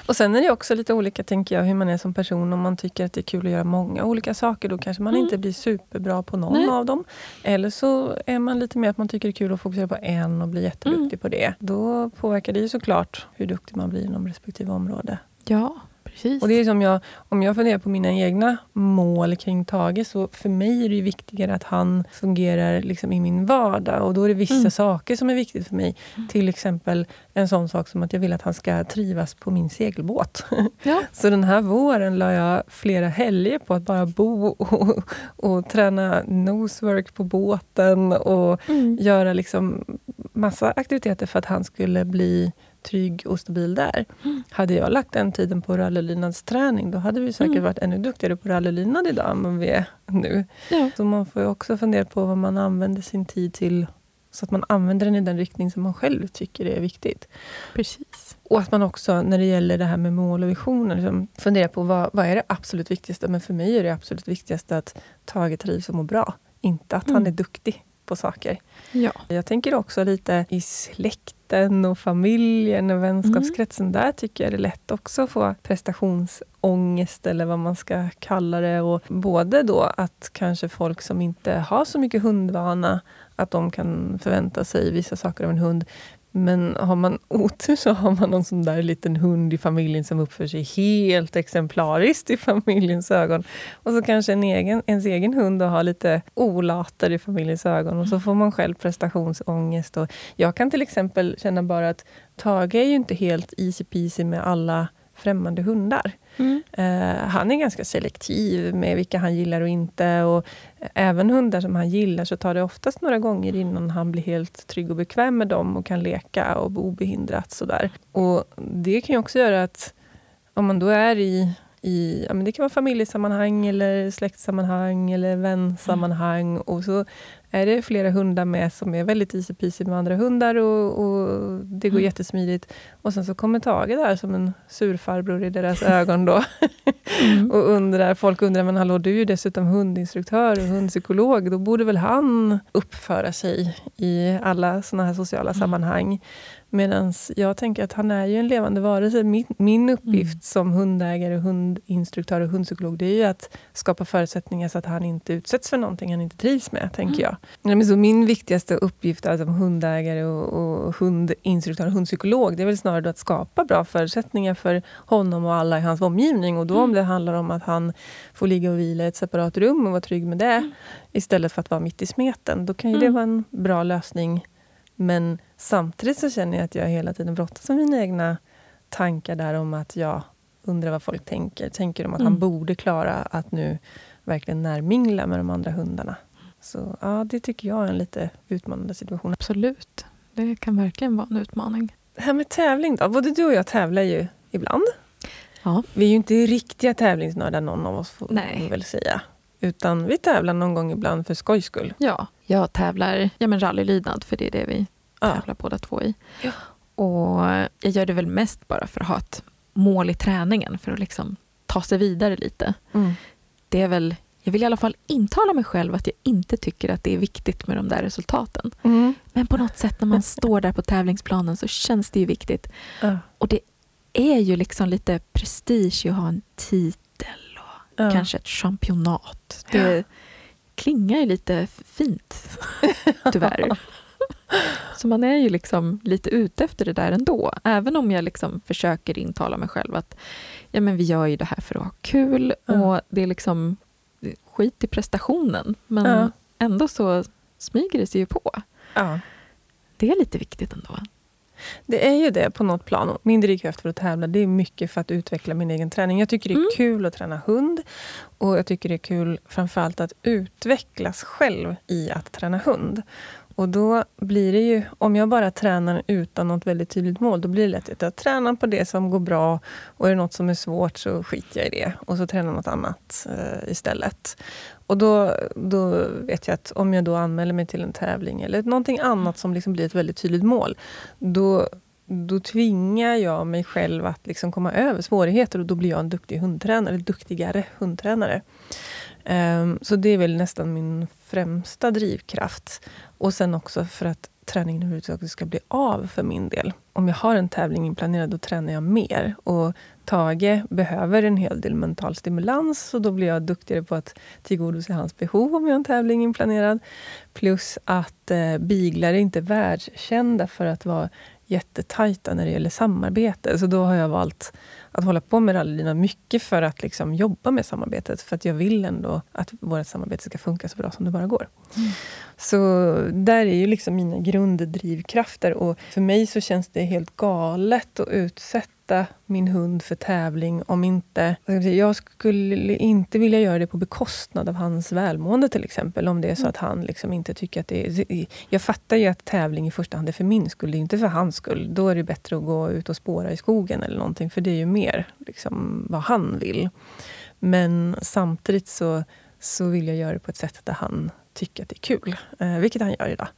Och Sen är det också lite olika, tänker jag, hur man är som person. Om man tycker att det är kul att göra många olika saker, då kanske man mm. inte blir superbra på någon Nej. av dem. Eller så är man lite mer att man tycker det är kul att fokusera på en och bli jätteduktig mm. på det. Då påverkar det ju såklart hur duktig man blir inom respektive område. Ja, Precis. Och det är som jag, om jag funderar på mina egna mål kring Tage, så för mig är det viktigare att han fungerar liksom i min vardag. Och då är det vissa mm. saker som är viktigt för mig. Mm. Till exempel en sån sak som att jag vill att han ska trivas på min segelbåt. Ja. så den här våren la jag flera helger på att bara bo och, och träna nosework på båten och mm. göra liksom massa aktiviteter för att han skulle bli trygg och stabil där. Mm. Hade jag lagt den tiden på rallylydnadsträning, då hade vi säkert mm. varit ännu duktigare på rallylydnad idag än vad vi är nu. Ja. Så man får också fundera på vad man använder sin tid till, så att man använder den i den riktning som man själv tycker är viktigt. Precis. Och att man också, när det gäller det här med mål och visioner, liksom funderar på vad, vad är det absolut viktigaste? Men för mig är det absolut viktigaste att Tage trivs och mår bra. Inte att mm. han är duktig på saker. Ja. Jag tänker också lite i släkten och familjen och vänskapskretsen. Mm. Där tycker jag det är lätt också att få prestationsångest eller vad man ska kalla det. Och både då att kanske folk som inte har så mycket hundvana att de kan förvänta sig vissa saker av en hund. Men har man otur så har man någon sån där liten hund i familjen som uppför sig helt exemplariskt i familjens ögon. Och så kanske en egen, ens egen hund har lite olater i familjens ögon och så får man själv prestationsångest. Och jag kan till exempel känna bara att Tage är ju inte helt easy peasy med alla främmande hundar. Mm. Han är ganska selektiv med vilka han gillar och inte. Och även hundar som han gillar så tar det oftast några gånger innan han blir helt trygg och bekväm med dem och kan leka och bo obehindrat. Sådär. Och det kan ju också göra att om man då är i i, ja, men det kan vara familjesammanhang, eller släktsammanhang eller vänsammanhang. Mm. Och så är det flera hundar med som är väldigt easy peasy med andra hundar och, och det går mm. jättesmidigt. Och sen så kommer Tage där som en surfarbror i deras ögon då. mm. och undrar, folk undrar, men hallå du är ju dessutom hundinstruktör och hundpsykolog. Då borde väl han uppföra sig i alla såna här sociala mm. sammanhang. Medan jag tänker att han är ju en levande varelse. Min, min uppgift mm. som hundägare, hundinstruktör och hundpsykolog, det är ju att skapa förutsättningar så att han inte utsätts för någonting han inte trivs med, tänker mm. jag. Så min viktigaste uppgift alltså, som hundägare och, och hundinstruktör och hundpsykolog, det är väl snarare att skapa bra förutsättningar för honom och alla i hans omgivning. Och då mm. om det handlar om att han får ligga och vila i ett separat rum och vara trygg med det, mm. istället för att vara mitt i smeten, då kan ju det mm. vara en bra lösning. Men Samtidigt så känner jag att jag hela tiden brottas med mina egna tankar där om att jag undrar vad folk tänker. Tänker de att mm. han borde klara att nu verkligen närmingla med de andra hundarna? Så ja, det tycker jag är en lite utmanande situation. Absolut. Det kan verkligen vara en utmaning. Det här med tävling då. Både du och jag tävlar ju ibland. Ja. Vi är ju inte riktiga tävlingsnördar någon av oss, får man väl säga. Utan vi tävlar någon gång ibland för skojs skull. Ja, jag tävlar ja, men rallylydnad, för det är det vi tävlar ja. båda två i. Ja. Och jag gör det väl mest bara för att ha ett mål i träningen, för att liksom ta sig vidare lite. Mm. Det är väl, jag vill i alla fall intala mig själv att jag inte tycker att det är viktigt med de där resultaten. Mm. Men på något sätt när man står där på tävlingsplanen så känns det ju viktigt. Ja. Och det är ju liksom lite prestige att ha en titel och ja. kanske ett championat. Det klingar ju lite fint, tyvärr. Så man är ju liksom lite ute efter det där ändå. Även om jag liksom försöker intala mig själv att ja, men vi gör ju det här för att ha kul mm. och det är liksom skit i prestationen. Men mm. ändå så smyger det sig ju på. Ja. Det är lite viktigt ändå. Det är ju det på något plan. Min drivkraft för att tävla det är mycket för att utveckla min egen träning. Jag tycker det är mm. kul att träna hund. Och jag tycker det är kul framförallt att utvecklas själv i att träna hund. Och då blir det ju, om jag bara tränar utan något väldigt tydligt mål, då blir det lätt att jag tränar på det som går bra och är det något som är svårt så skiter jag i det och så tränar jag något annat eh, istället. Och då, då vet jag att om jag då anmäler mig till en tävling eller någonting annat som liksom blir ett väldigt tydligt mål, då, då tvingar jag mig själv att liksom komma över svårigheter och då blir jag en duktig hundtränare, duktigare hundtränare. Um, så det är väl nästan min främsta drivkraft. Och sen också för att träningen överhuvudtaget ska bli av för min del. Om jag har en tävling inplanerad, då tränar jag mer. Och Tage behöver en hel del mental stimulans, så då blir jag duktigare på att tillgodose hans behov om jag har en tävling inplanerad. Plus att eh, biglar är inte världskända för att vara jättetajta när det gäller samarbete. Så då har jag valt att hålla på med rallyna mycket för att liksom jobba med samarbetet. För att jag vill ändå att vårt samarbete ska funka så bra som det bara går. Mm. Så där är ju liksom mina grunddrivkrafter. Och för mig så känns det helt galet att utsätta utsätta min hund för tävling om inte... Jag skulle inte vilja göra det på bekostnad av hans välmående till exempel. Om det är så mm. att han liksom inte tycker att det är... Jag fattar ju att tävling i första hand är för min skull, inte för hans skull. Då är det bättre att gå ut och spåra i skogen eller någonting, för det är ju mer liksom vad han vill. Men samtidigt så, så vill jag göra det på ett sätt där han tycker att det är kul, eh, vilket han gör idag.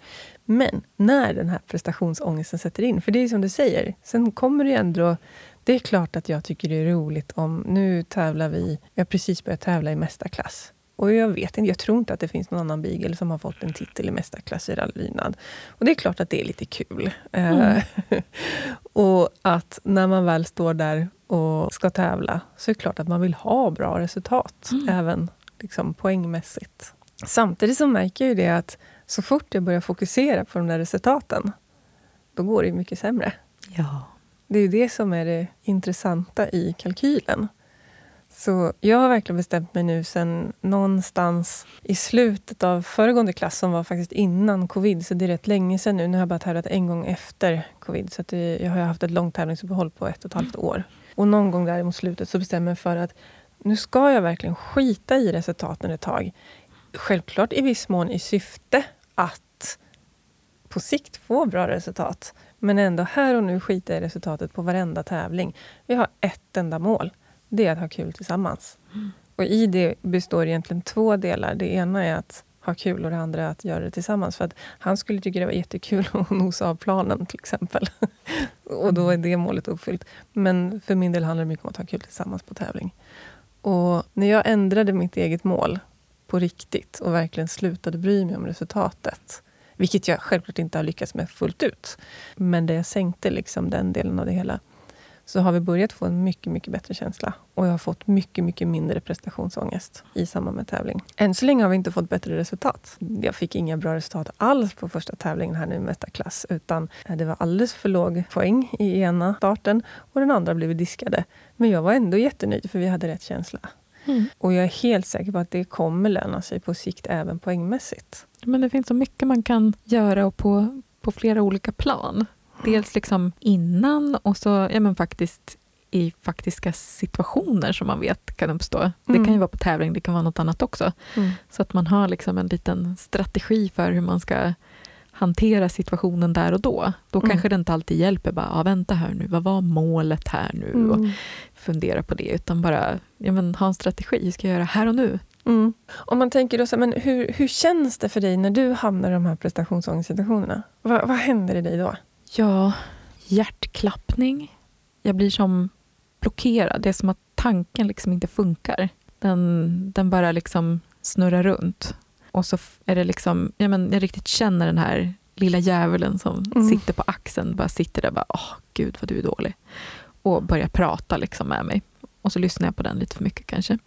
Men när den här prestationsångesten sätter in, för det är som du säger, sen kommer det ändå... Det är klart att jag tycker det är roligt om... Nu tävlar vi... Jag har precis börjat tävla i mästarklass. Och jag vet inte, jag tror inte att det finns någon annan beagle som har fått en titel i mästarklass i rallylydnad. Och det är klart att det är lite kul. Eh, mm. och att när man väl står där och ska tävla, så är det klart att man vill ha bra resultat, mm. även liksom poängmässigt. Samtidigt så märker jag ju det att så fort jag börjar fokusera på de där resultaten, då går det mycket sämre. Ja. Det är ju det som är det intressanta i kalkylen. Så jag har verkligen bestämt mig nu sen någonstans i slutet av föregående klass, som var faktiskt innan covid, så det är rätt länge sedan nu. Nu har jag bara tävlat en gång efter covid, så det, jag har haft ett långt tävlingsuppehåll på ett och ett halvt år. Och någon gång där mot slutet så bestämmer jag mig för att nu ska jag verkligen skita i resultaten ett tag. Självklart i viss mån i syfte att på sikt få bra resultat. Men ändå här och nu skita i resultatet på varenda tävling. Vi har ett enda mål. Det är att ha kul tillsammans. Mm. Och i det består egentligen två delar. Det ena är att ha kul och det andra är att göra det tillsammans. För att han skulle tycka det var jättekul att nosa av planen till exempel. och då är det målet uppfyllt. Men för min del handlar det mycket om att ha kul tillsammans på tävling. Och när jag ändrade mitt eget mål på riktigt och verkligen slutade bry mig om resultatet. Vilket jag självklart inte har lyckats med fullt ut. Men det jag sänkte liksom den delen av det hela så har vi börjat få en mycket, mycket bättre känsla. Och jag har fått mycket, mycket mindre prestationsångest i samband med tävling. Än så länge har vi inte fått bättre resultat. Jag fick inga bra resultat alls på första tävlingen här nu i mästarklass. Utan det var alldeles för låg poäng i ena starten och den andra blev diskade. Men jag var ändå jättenöjd för vi hade rätt känsla. Mm. Och jag är helt säker på att det kommer löna sig på sikt även poängmässigt. Men det finns så mycket man kan göra och på, på flera olika plan. Dels liksom innan och så ja, men faktiskt i faktiska situationer som man vet kan uppstå. Mm. Det kan ju vara på tävling, det kan vara något annat också. Mm. Så att man har liksom en liten strategi för hur man ska hantera situationen där och då. Då mm. kanske det inte alltid hjälper bara, ah, vänta här nu, vad var målet här nu? Mm. Och fundera på det, utan bara ja, men, ha en strategi, hur ska jag göra här och nu? Mm. Om man tänker då så men hur, hur känns det för dig när du hamnar i de här prestationsångestsituationerna? Va, vad händer i dig då? Ja, hjärtklappning. Jag blir som blockerad. Det är som att tanken liksom inte funkar. Den, den bara liksom snurrar runt. Och så är det liksom, ja, men jag riktigt känner den här lilla djävulen som mm. sitter på axeln, bara sitter där och bara, åh gud vad du är dålig. Och börjar prata liksom med mig. Och så lyssnar jag på den lite för mycket kanske.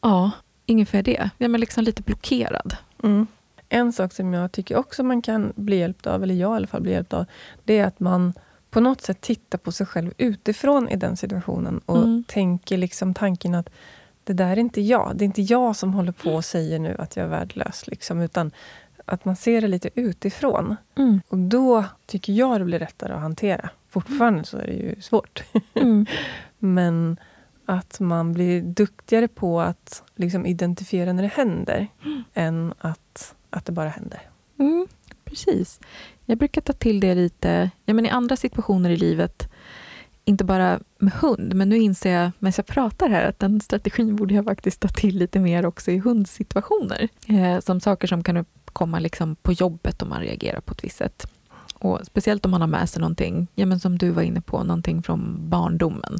Ja, ungefär det. Jag är liksom lite blockerad. Mm. En sak som jag tycker också man kan bli hjälpt av, eller jag i alla fall blir hjälpt av, det är att man på något sätt tittar på sig själv utifrån i den situationen och mm. tänker liksom tanken att det där är inte jag. Det är inte jag som håller på och säger nu att jag är värdelös. Liksom, utan att man ser det lite utifrån. Mm. Och då tycker jag det blir lättare att hantera. Fortfarande så är det ju svårt. Mm. Men att man blir duktigare på att liksom identifiera när det händer än att, att det bara händer. Mm, precis. Jag brukar ta till det lite ja, men i andra situationer i livet. Inte bara med hund, men nu inser jag medan jag pratar här att den strategin borde jag faktiskt ta till lite mer också i hundsituationer. Eh, som saker som kan uppkomma liksom på jobbet om man reagerar på ett visst sätt. Och speciellt om man har med sig någonting, ja, men som du var inne på, någonting från barndomen.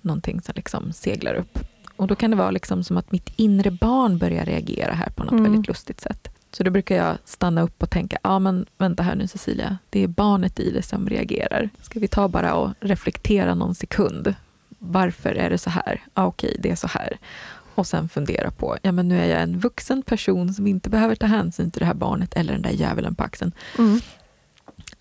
Någonting som liksom seglar upp. Och då kan det vara liksom som att mitt inre barn börjar reagera här på något Mm. väldigt lustigt sätt. Så då brukar jag stanna upp och tänka, ja men vänta här nu Cecilia, det är barnet i det som reagerar. Ska vi ta bara och reflektera någon sekund. Varför är det så här? Ja, okej, det är så här. Och sen fundera på, ja men nu är jag en vuxen person som inte behöver ta hänsyn till det här barnet eller den där djävulen på axeln. Mm.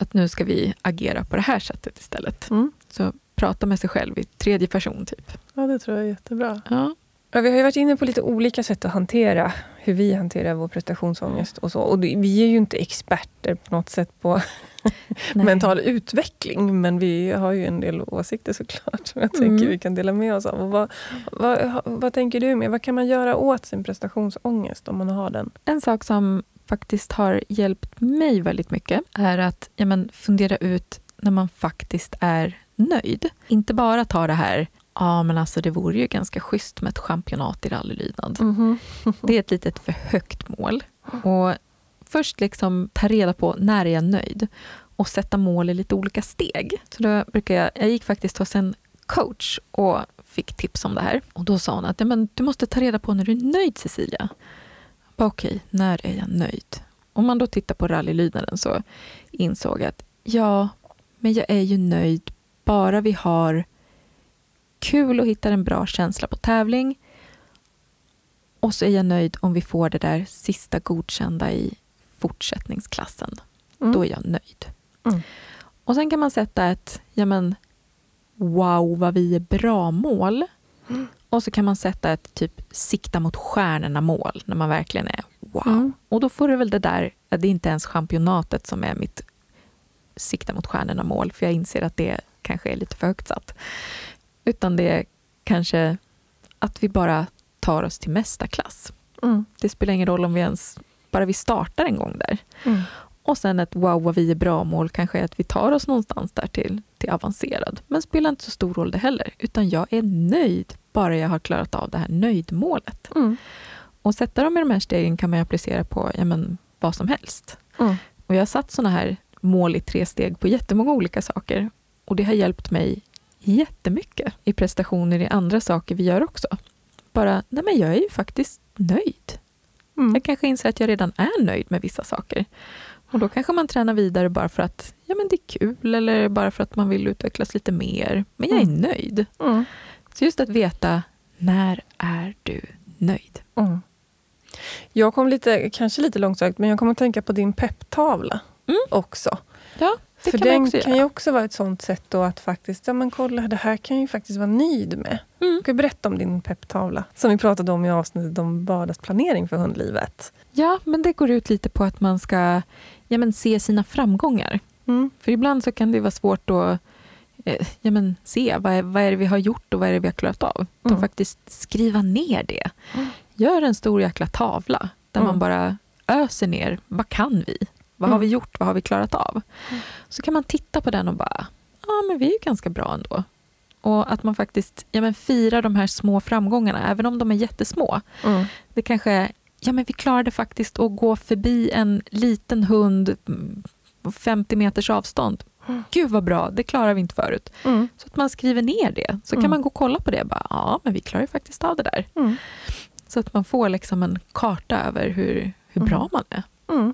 Att nu ska vi agera på det här sättet istället. Mm. Så prata med sig själv i tredje person typ. Ja, det tror jag är jättebra. Ja. Ja, vi har ju varit inne på lite olika sätt att hantera hur vi hanterar vår prestationsångest. och så. Och vi är ju inte experter på något sätt på mental utveckling, men vi har ju en del åsikter såklart som jag tänker Mm. vi kan dela med oss av. Och vad, vad, vad tänker du med? Vad kan man göra åt sin prestationsångest om man har den? En sak som faktiskt har hjälpt mig väldigt mycket är att ja, men, fundera ut när man faktiskt är nöjd. Inte bara ta det här, ja men alltså det vore ju ganska schysst med ett championat i rallylydnad. Det är ett litet för högt mål. Och först liksom ta reda på när är jag nöjd och sätta mål i lite olika steg. Så då brukar jag, jag gick faktiskt hos en coach och fick tips om det här. Och då sa hon att ja, men du måste ta reda på när du är nöjd Cecilia. Bara, Okej, när är jag nöjd? Om man då tittar på rallylydnaden så insåg jag att ja, men jag är ju nöjd bara vi har kul och hittar en bra känsla på tävling. Och så är jag nöjd om vi får det där sista godkända i fortsättningsklassen. Mm. Då är jag nöjd. Mm. Och sen kan man sätta ett, ja men, wow vad vi är bra-mål. Mm. Och så kan man sätta ett typ sikta mot stjärnorna-mål när man verkligen är wow. Mm. Och då får du väl det där, det är inte ens championatet som är mitt sikta mot stjärnorna-mål, för jag inser att det kanske är lite för högt satt. Utan det är kanske att vi bara tar oss till mästarklass. Mm. Det spelar ingen roll om vi ens, bara vi startar en gång där. Mm. Och sen ett wow vad vi är bra-mål kanske är att vi tar oss någonstans där till, till avancerad. Men spelar inte så stor roll det heller, utan jag är nöjd bara jag har klarat av det här nöjdmålet. Mm. Och sätta dem i de här stegen kan man applicera på ja, men, vad som helst. Mm. Och jag har satt såna här mål i tre steg på jättemånga olika saker. Och det har hjälpt mig jättemycket i prestationer i andra saker vi gör också. Bara, nej men jag är ju faktiskt nöjd. Mm. Jag kanske inser att jag redan är nöjd med vissa saker. Och då kanske man tränar vidare bara för att ja, men det är kul eller bara för att man vill utvecklas lite mer. Men jag är Mm. nöjd. Mm. Så just att veta, när är du nöjd? Mm. Jag kom lite, kanske lite långsökt, men jag kommer att tänka på din pepptavla Mm. också. Ja, det För kan den också kan ju också vara ett sånt sätt då att faktiskt, ja men kolla, det här kan jag ju faktiskt vara nöjd med. Mm. Du kan berätta om din pepptavla, som vi pratade om i avsnittet om vardagsplanering för hundlivet. Ja, men det går ut lite på att man ska ja, men se sina framgångar. Mm. För ibland så kan det vara svårt att eh, ja, men se vad är, vad är det vi har gjort och vad är det vi har klarat av. De Mm. faktiskt skriva ner det. Mm. Gör en stor jäkla tavla där Mm. man bara öser ner. Vad kan vi? Vad har Mm. vi gjort? Vad har vi klarat av? Mm. Så kan man titta på den och bara, ja men vi är ganska bra ändå. Och att man faktiskt ja, men firar de här små framgångarna, även om de är jättesmå. Mm. Det kanske är, ja men vi klarade faktiskt att gå förbi en liten hund mm, 50 meters avstånd. Mm. Gud vad bra, det klarar vi inte förut. Mm. Så att man skriver ner det. Så Mm. kan man gå och kolla på det. Bara, ja, men vi klarar ju faktiskt av det där. Mm. Så att man får liksom en karta över hur, hur Mm. bra man är. Mm.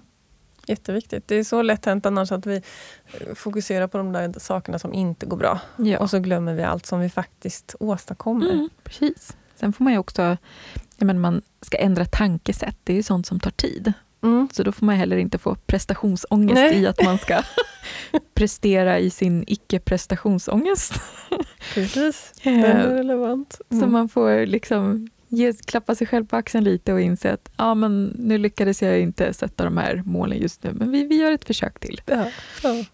Jätteviktigt. Det är så lätt hänt annars att vi eh, fokuserar på de där sakerna som inte går bra. Ja. Och så glömmer vi allt som vi faktiskt åstadkommer. Mm, precis. Sen får man ju också, jag menar, man ska ändra tankesätt. Det är ju sånt som tar tid. Mm. Så då får man heller inte få prestationsångest Nej. i att man ska prestera i sin icke-prestationsångest. Precis, den är relevant. Så man får liksom ge, klappa sig själv på axeln lite och inse att ja, men nu lyckades jag inte sätta de här målen just nu, men vi, vi gör ett försök till. Ja, ja.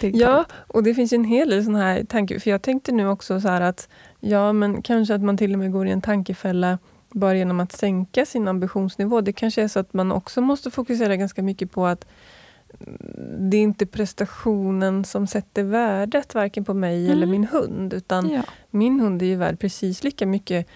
ja, och det finns en hel del sådana här tankar. För jag tänkte nu också så att ja, men kanske att man till och med går i en tankefälla bara genom att sänka sin ambitionsnivå. Det kanske är så att man också måste fokusera ganska mycket på att det är inte prestationen som sätter värdet varken på mig mm. eller min hund. Utan ja. min hund är ju värd precis lika mycket.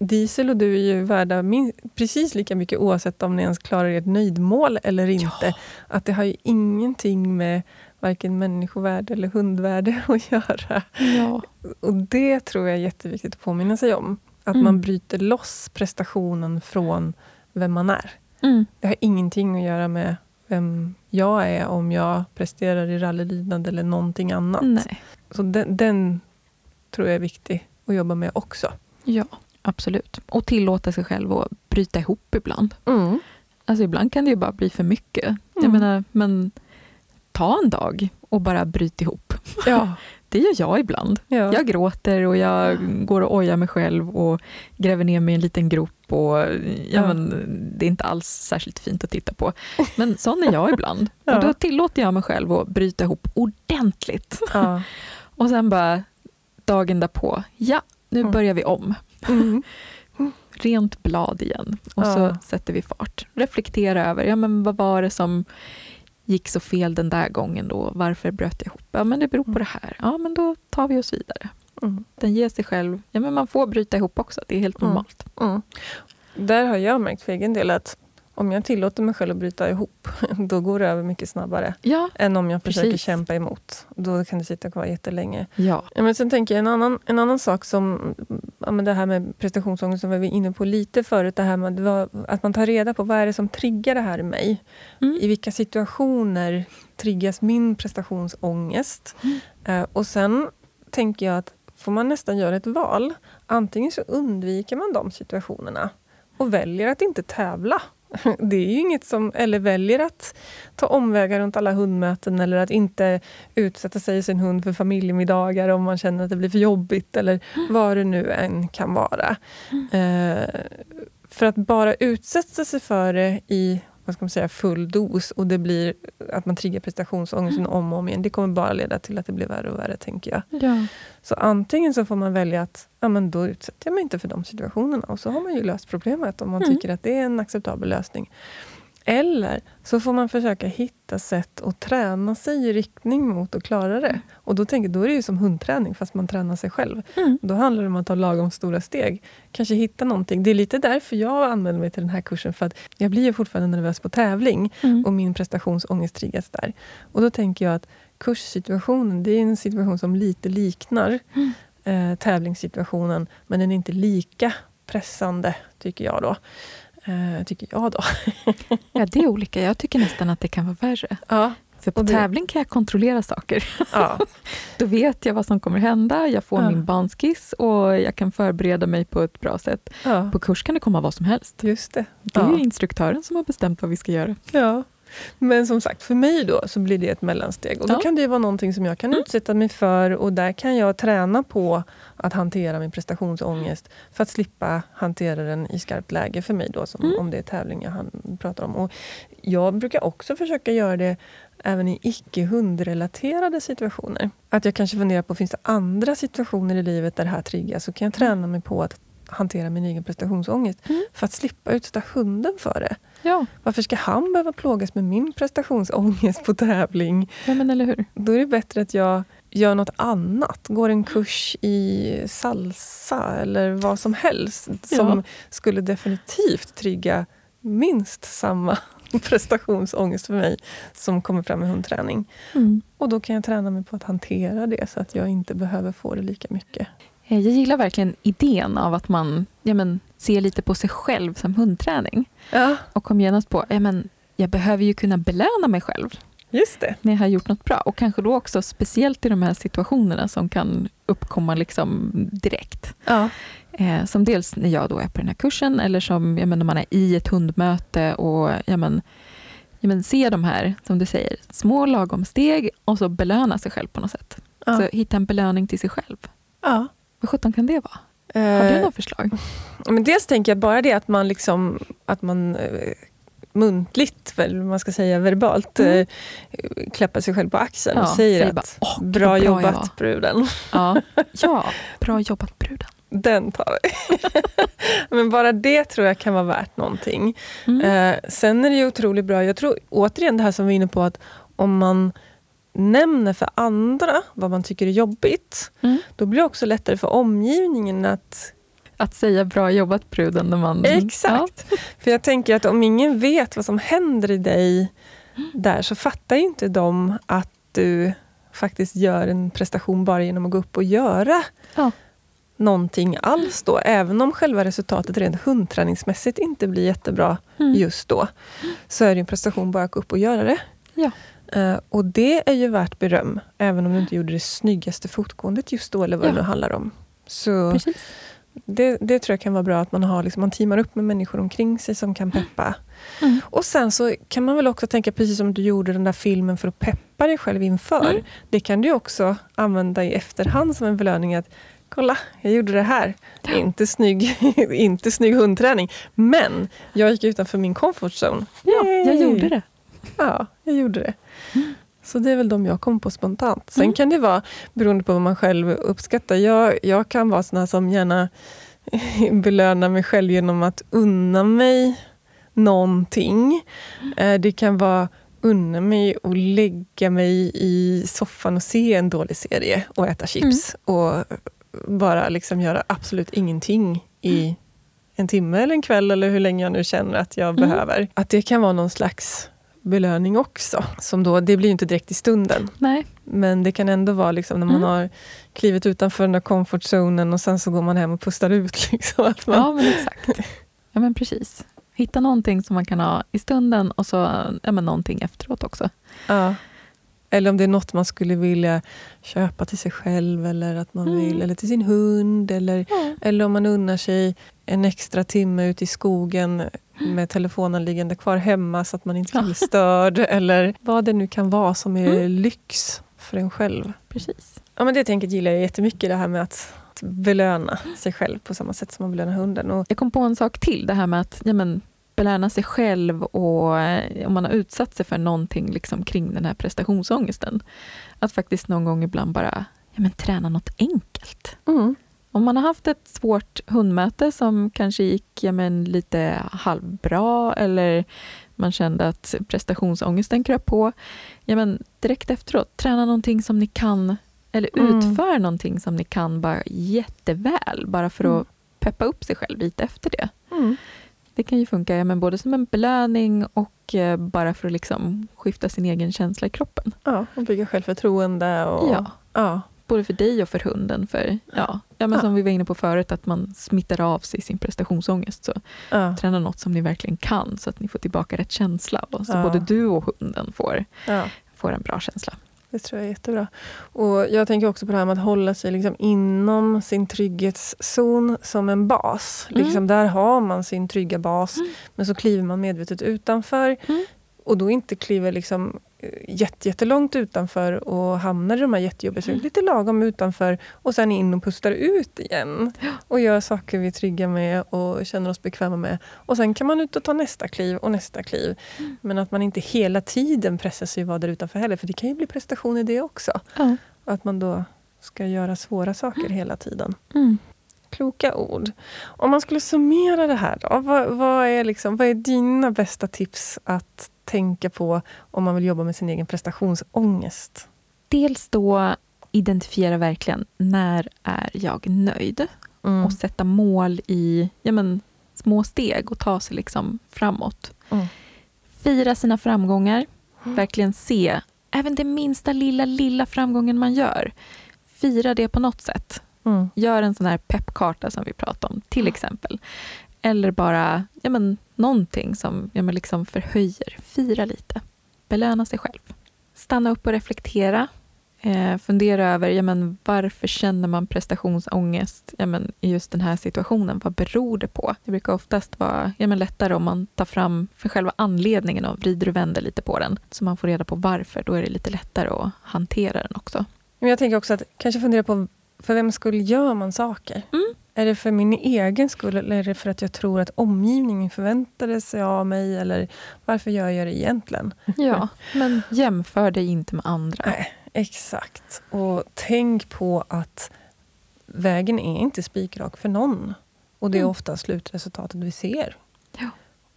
Diesel och du är ju värda min, precis lika mycket oavsett om ni ens klarar ert nöjdmål eller inte. Ja. Att det har ju ingenting med varken människovärde eller hundvärde att göra. Ja. Och det tror jag är jätteviktigt att påminna sig om. Att mm. man bryter loss prestationen från vem man är. Mm. Det har ingenting att göra med vem jag är om jag presterar i rallylydnad eller någonting annat. Nej. Så den, den, tror jag är viktig att jobba med också. Ja, absolut. Och tillåta sig själv att bryta ihop ibland. Mm. Alltså ibland kan det ju bara bli för mycket. Mm. Jag menar, men ta en dag och bara bryt ihop. Ja. Det gör jag ibland. Ja. Jag gråter och jag går och ojar mig själv och gräver ner mig i en liten grop. Och, ja, ja. Men, det är inte alls särskilt fint att titta på. Men sån är jag ibland. Och då tillåter jag mig själv att bryta ihop ordentligt. Och sen bara dagen därpå, ja, nu mm. börjar vi om. Mm. Rent blad igen. Och så sätter vi fart. Reflektera över, ja men vad var det som gick så fel den där gången då? Varför bröt jag ihop? Ja, men det beror på mm. det här. Ja, men då tar vi oss vidare. Mm. Den ger sig själv... Ja, men man får bryta ihop också. Det är helt mm. normalt. Mm. Där har jag märkt för egen del att om jag tillåter mig själv att bryta ihop, då går det över mycket snabbare. Ja, än om jag försöker precis. kämpa emot. Då kan det sitta kvar jättelänge. Ja. Ja, men sen tänker jag en annan, en annan sak som ja, men det här med prestationsångest som vi var inne på lite förut. Det här med att man tar reda på vad är det som triggar det här i mig. Mm. I vilka situationer triggas min prestationsångest? Mm. Uh, och sen tänker jag att får man nästan göra ett val. Antingen så undviker man de situationerna och väljer att inte tävla. Det är ju inget som, eller väljer att ta omvägar runt alla hundmöten eller att inte utsätta sig och sin hund för familjemiddagar om man känner att det blir för jobbigt eller vad det nu än kan vara. Mm. Eh, för att bara utsätta sig för det i vad ska man säga, full dos och det blir att man triggar prestationsångesten om och om igen. Det kommer bara leda till att det blir värre och värre, tänker jag. Ja. Så antingen så får man välja att ja, men då utsätter jag mig inte för de situationerna och så har man ju löst problemet om man mm. tycker att det är en acceptabel lösning. Eller så får man försöka hitta sätt att träna sig i riktning mot att klara det. Och då, tänker, då är det ju som hundträning, fast man tränar sig själv. Mm. Då handlar det om att ta lagom stora steg. Kanske hitta någonting. Det är lite därför jag anmäler mig till den här kursen. För att jag blir ju fortfarande nervös på tävling mm. och min prestationsångest triggas där. Och då tänker jag att kurssituationen, det är en situation som lite liknar mm. eh, tävlingssituationen, men den är inte lika pressande, tycker jag då. Eh, tycker jag då. ja, det är olika. Jag tycker nästan att det kan vara värre. Ja. För på det... tävling kan jag kontrollera saker. Ja. Då vet jag vad som kommer hända, jag får ja. min banskiss och jag kan förbereda mig på ett bra sätt. Ja. På kurs kan det komma vad som helst. Just det. Det är instruktören som har bestämt vad vi ska göra. Ja. Men som sagt, för mig då så blir det ett mellansteg. Och då ja. kan det vara någonting som jag kan mm. utsätta mig för och där kan jag träna på att hantera min prestationsångest för att slippa hantera den i skarpt läge för mig då, som, mm. om det är tävling jag pratar om. Och jag brukar också försöka göra det även i icke hundrelaterade situationer. Att jag kanske funderar på, finns det andra situationer i livet där det här triggas? Så kan jag träna mig på att hantera min egen prestationsångest mm. för att slippa utsätta hunden för det. Ja. Varför ska han behöva plågas med min prestationsångest på tävling? Ja, men eller hur? Då är det bättre att jag gör något annat. Går en kurs i salsa eller vad som helst som skulle definitivt trigga minst samma prestationsångest för mig som kommer fram i hundträning. Mm. Och då kan jag träna mig på att hantera det så att jag inte behöver få det lika mycket. Eh, jag gillar verkligen idén av att man ja, men, ser lite på sig själv som hundträning. Ja. Och kom genast på, ja, men, jag behöver ju kunna belöna mig själv. Just det. När jag har gjort något bra. Och kanske då också speciellt i de här situationerna som kan uppkomma liksom direkt. Ja. Eh, som dels när jag då är på den här kursen eller som ja, men, när man är i ett hundmöte och ja, men, ja, men, se de här, som du säger, små lagom steg och så belöna sig själv på något sätt. Ja. Så hitta en belöning till sig själv. Ja. Vad sjutton kan det vara? Har du Eh, några förslag? men dels tänker jag bara det att man liksom att man eh, muntligt, väl, man ska säga verbalt, Mm. eh, klappar sig själv på axeln och Ja, säger säg att bara, "Åh, gud, bra bra jag jobbat var." bruden. Ja, ja bra jobbat bruden. Den tar vi. Men bara det tror jag kan vara värt någonting. Mm. Eh, sen är det ju otroligt bra, jag tror återigen det här som vi är inne på, att om man nämner för andra vad man tycker är jobbigt, Mm. då blir det också lättare för omgivningen att... Att säga bra jobbat bruden när man... Exakt! För jag tänker att om ingen vet vad som händer i dig där, så fattar ju inte de att du faktiskt gör en prestation bara genom att gå upp och göra Ja. någonting alls då. Även om själva resultatet rent hundträningsmässigt inte blir jättebra Ja. Mm. just då, så är det en prestation bara att gå upp och göra det. Ja. Eh, och det är ju värt beröm, även om du inte gjorde det snyggaste fotgåendet just då, eller vad Ja. det nu handlar om. Så det, det tror jag kan vara bra, att man, har liksom, man teamar upp med människor omkring sig som kan peppa. Mm. Och sen så kan man väl också tänka, precis som du gjorde den där filmen för att peppa dig själv inför. Mm. Det kan du också använda i efterhand som en belöning. att Kolla, jag gjorde det här. Inte snygg, inte snygg hundträning, men jag gick utanför min comfort zone. Ja, jag Yay! gjorde det. Ja, jag gjorde det. Så det är väl de jag kom på spontant. Sen Mm. kan det vara beroende på vad man själv uppskattar. Jag, jag kan vara såna som gärna belönar mig själv genom att unna mig någonting. Eh, Det kan vara unna mig att lägga mig i soffan och se en dålig serie och äta chips. Och bara liksom göra absolut ingenting i en timme eller en kväll eller hur länge jag nu känner att jag Mm. behöver. Att det kan vara någon slags belöning också. Som då, det blir ju inte direkt i stunden. Nej. Men det kan ändå vara liksom när man Mm. har klivit utanför den där comfort zonen och sen så går man hem och pustar ut. Liksom, att man, Ja, men exakt. Ja, men precis. Hitta någonting som man kan ha i stunden och så ja, men någonting efteråt också. ja. Eller om det är något man skulle vilja köpa till sig själv eller att man Mm. vill, eller till sin hund. Eller, Ja. eller om man unnar sig en extra timme ute i skogen med telefonen liggande kvar hemma så att man inte kan Ja. bli störd. Eller vad det nu kan vara som är Mm. lyx för en själv. Precis. Ja, men det tänket gillar jag jättemycket, det här med att att belöna sig själv på samma sätt som man belönar hunden. Och, Jag kom på en sak till, det här med att ja, men, belöna sig själv och eh, om man har utsatt sig för någonting liksom, kring den här prestationsångesten. Att faktiskt någon gång ibland bara ja, men, träna något enkelt. mm. Om man har haft ett svårt hundmöte som kanske gick ja, men, lite halvbra eller man kände att prestationsångesten kröp på. Ja, men, direkt efteråt, träna någonting som ni kan eller Mm. utför någonting som ni kan bara jätteväl bara för Mm. att peppa upp sig själv lite efter det. Mm. Det kan ju funka ja, men både som en belöning och eh, bara för att liksom skifta sin egen känsla i kroppen. Ja, och bygga självförtroende. Och, Ja. Ja. Både för dig och för hunden. För, ja, ja, men Ja. Som vi var inne på förut, att man smittar av sig sin prestationsångest. Så Ja. träna något som ni verkligen kan så att ni får tillbaka rätt känsla. Och så både du och hunden får, får en bra känsla. Det tror jag är jättebra. Och jag tänker också på det här med att hålla sig liksom inom sin trygghetszon som en bas. Mm. Liksom där har man sin trygga bas, Mm. men så kliver man medvetet utanför. Mm. Och då inte kliver liksom eh, jätte, jättelångt utanför och hamnar i de här jättejobbiga mm. lite lagom utanför och sen in och pustar ut igen. Och gör saker vi är trygga med och känner oss bekväma med. Och sen kan man ut och ta nästa kliv och nästa kliv. Mm. Men att man inte hela tiden pressar sig att vara där utanför heller, för det kan ju bli prestation i det också. Ja. Att man då ska göra svåra saker hela tiden. Kloka ord. Om man skulle summera det här då, vad, vad, är liksom, vad är dina bästa tips att tänka på om man vill jobba med sin egen prestationsångest? Dels då identifiera verkligen när är jag nöjd Mm. och sätta mål i ja, men, små steg och ta sig liksom framåt. Mm. Fira sina framgångar, Mm. verkligen se även den minsta lilla, lilla framgången man gör. Fira det på något sätt. Mm. Gör en sån här peppkarta som vi pratade om, till exempel. Eller bara ja, men, någonting som ja, men liksom förhöjer. Fira lite. Belöna sig själv. Stanna upp och reflektera. Eh, fundera över ja, men, varför känner man prestationsångest ja, men, i just den här situationen. Vad beror det på? Det brukar oftast vara ja, men, lättare om man tar fram för själva anledningen och vrider och vänder lite på den. Så man får reda på varför. Då är det lite lättare att hantera den också. Men jag tänker också att kanske fundera på för vem skull gör man saker? Mm. Är det för min egen skull eller är det för att jag tror att omgivningen förväntade sig av mig? Eller varför gör jag det egentligen? Ja, men jämför dig inte med andra. Nej, exakt. Och tänk på att vägen är inte spikrak för någon. Och det är Mm. ofta slutresultatet vi ser. Ja.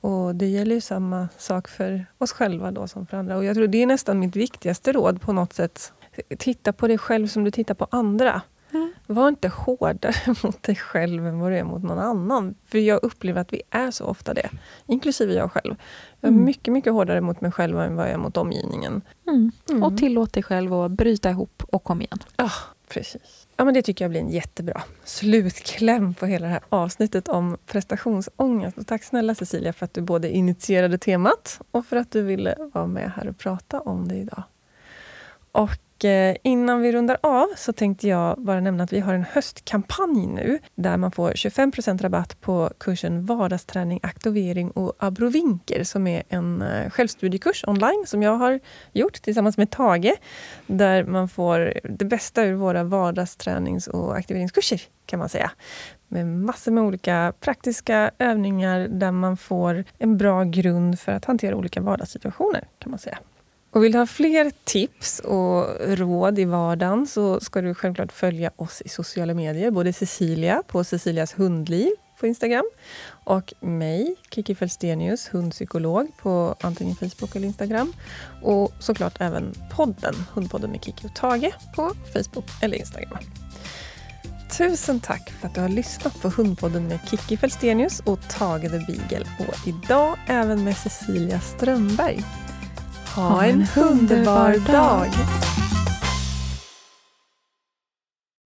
Och det gäller ju samma sak för oss själva då som för andra. Och jag tror det är nästan mitt viktigaste råd på något sätt. Titta på dig själv som du tittar på andra. Mm. Var inte hårdare mot dig själv än vad du är mot någon annan. För jag upplever att vi är så ofta det. Inklusive jag själv. Jag är Mm. mycket, mycket hårdare mot mig själv än vad jag är mot omgivningen. Mm. Mm. Och tillåt dig själv att bryta ihop och kom igen. Ja, precis. Ja, men det tycker jag blir en jättebra slutkläm på hela det här avsnittet om prestationsångest. Och tack snälla Cecilia för att du både initierade temat och för att du ville vara med här och prata om det idag. Och och eh, innan vi rundar av så tänkte jag bara nämna att vi har en höstkampanj nu där man får 25% rabatt på kursen Vardagsträning, aktivering och abrovinker som är en eh, självstudiekurs online som jag har gjort tillsammans med Tage där man får det bästa ur våra vardagstränings och aktiveringskurser kan man säga. Med massor med olika praktiska övningar där man får en bra grund för att hantera olika vardagssituationer kan man säga. Och vill du ha fler tips och råd i vardagen så ska du självklart följa oss i sociala medier. Både Cecilia på Cecilias hundliv på Instagram och mig, Kiki Felstenius, hundpsykolog på antingen Facebook eller Instagram. Och såklart även podden, Hundpodden med Kiki och Tage på Facebook eller Instagram. Tusen tack för att du har lyssnat på Hundpodden med Kiki Felstenius och Tage the Beagle och idag även med Cecilia Strömberg. Ha en underbar dag!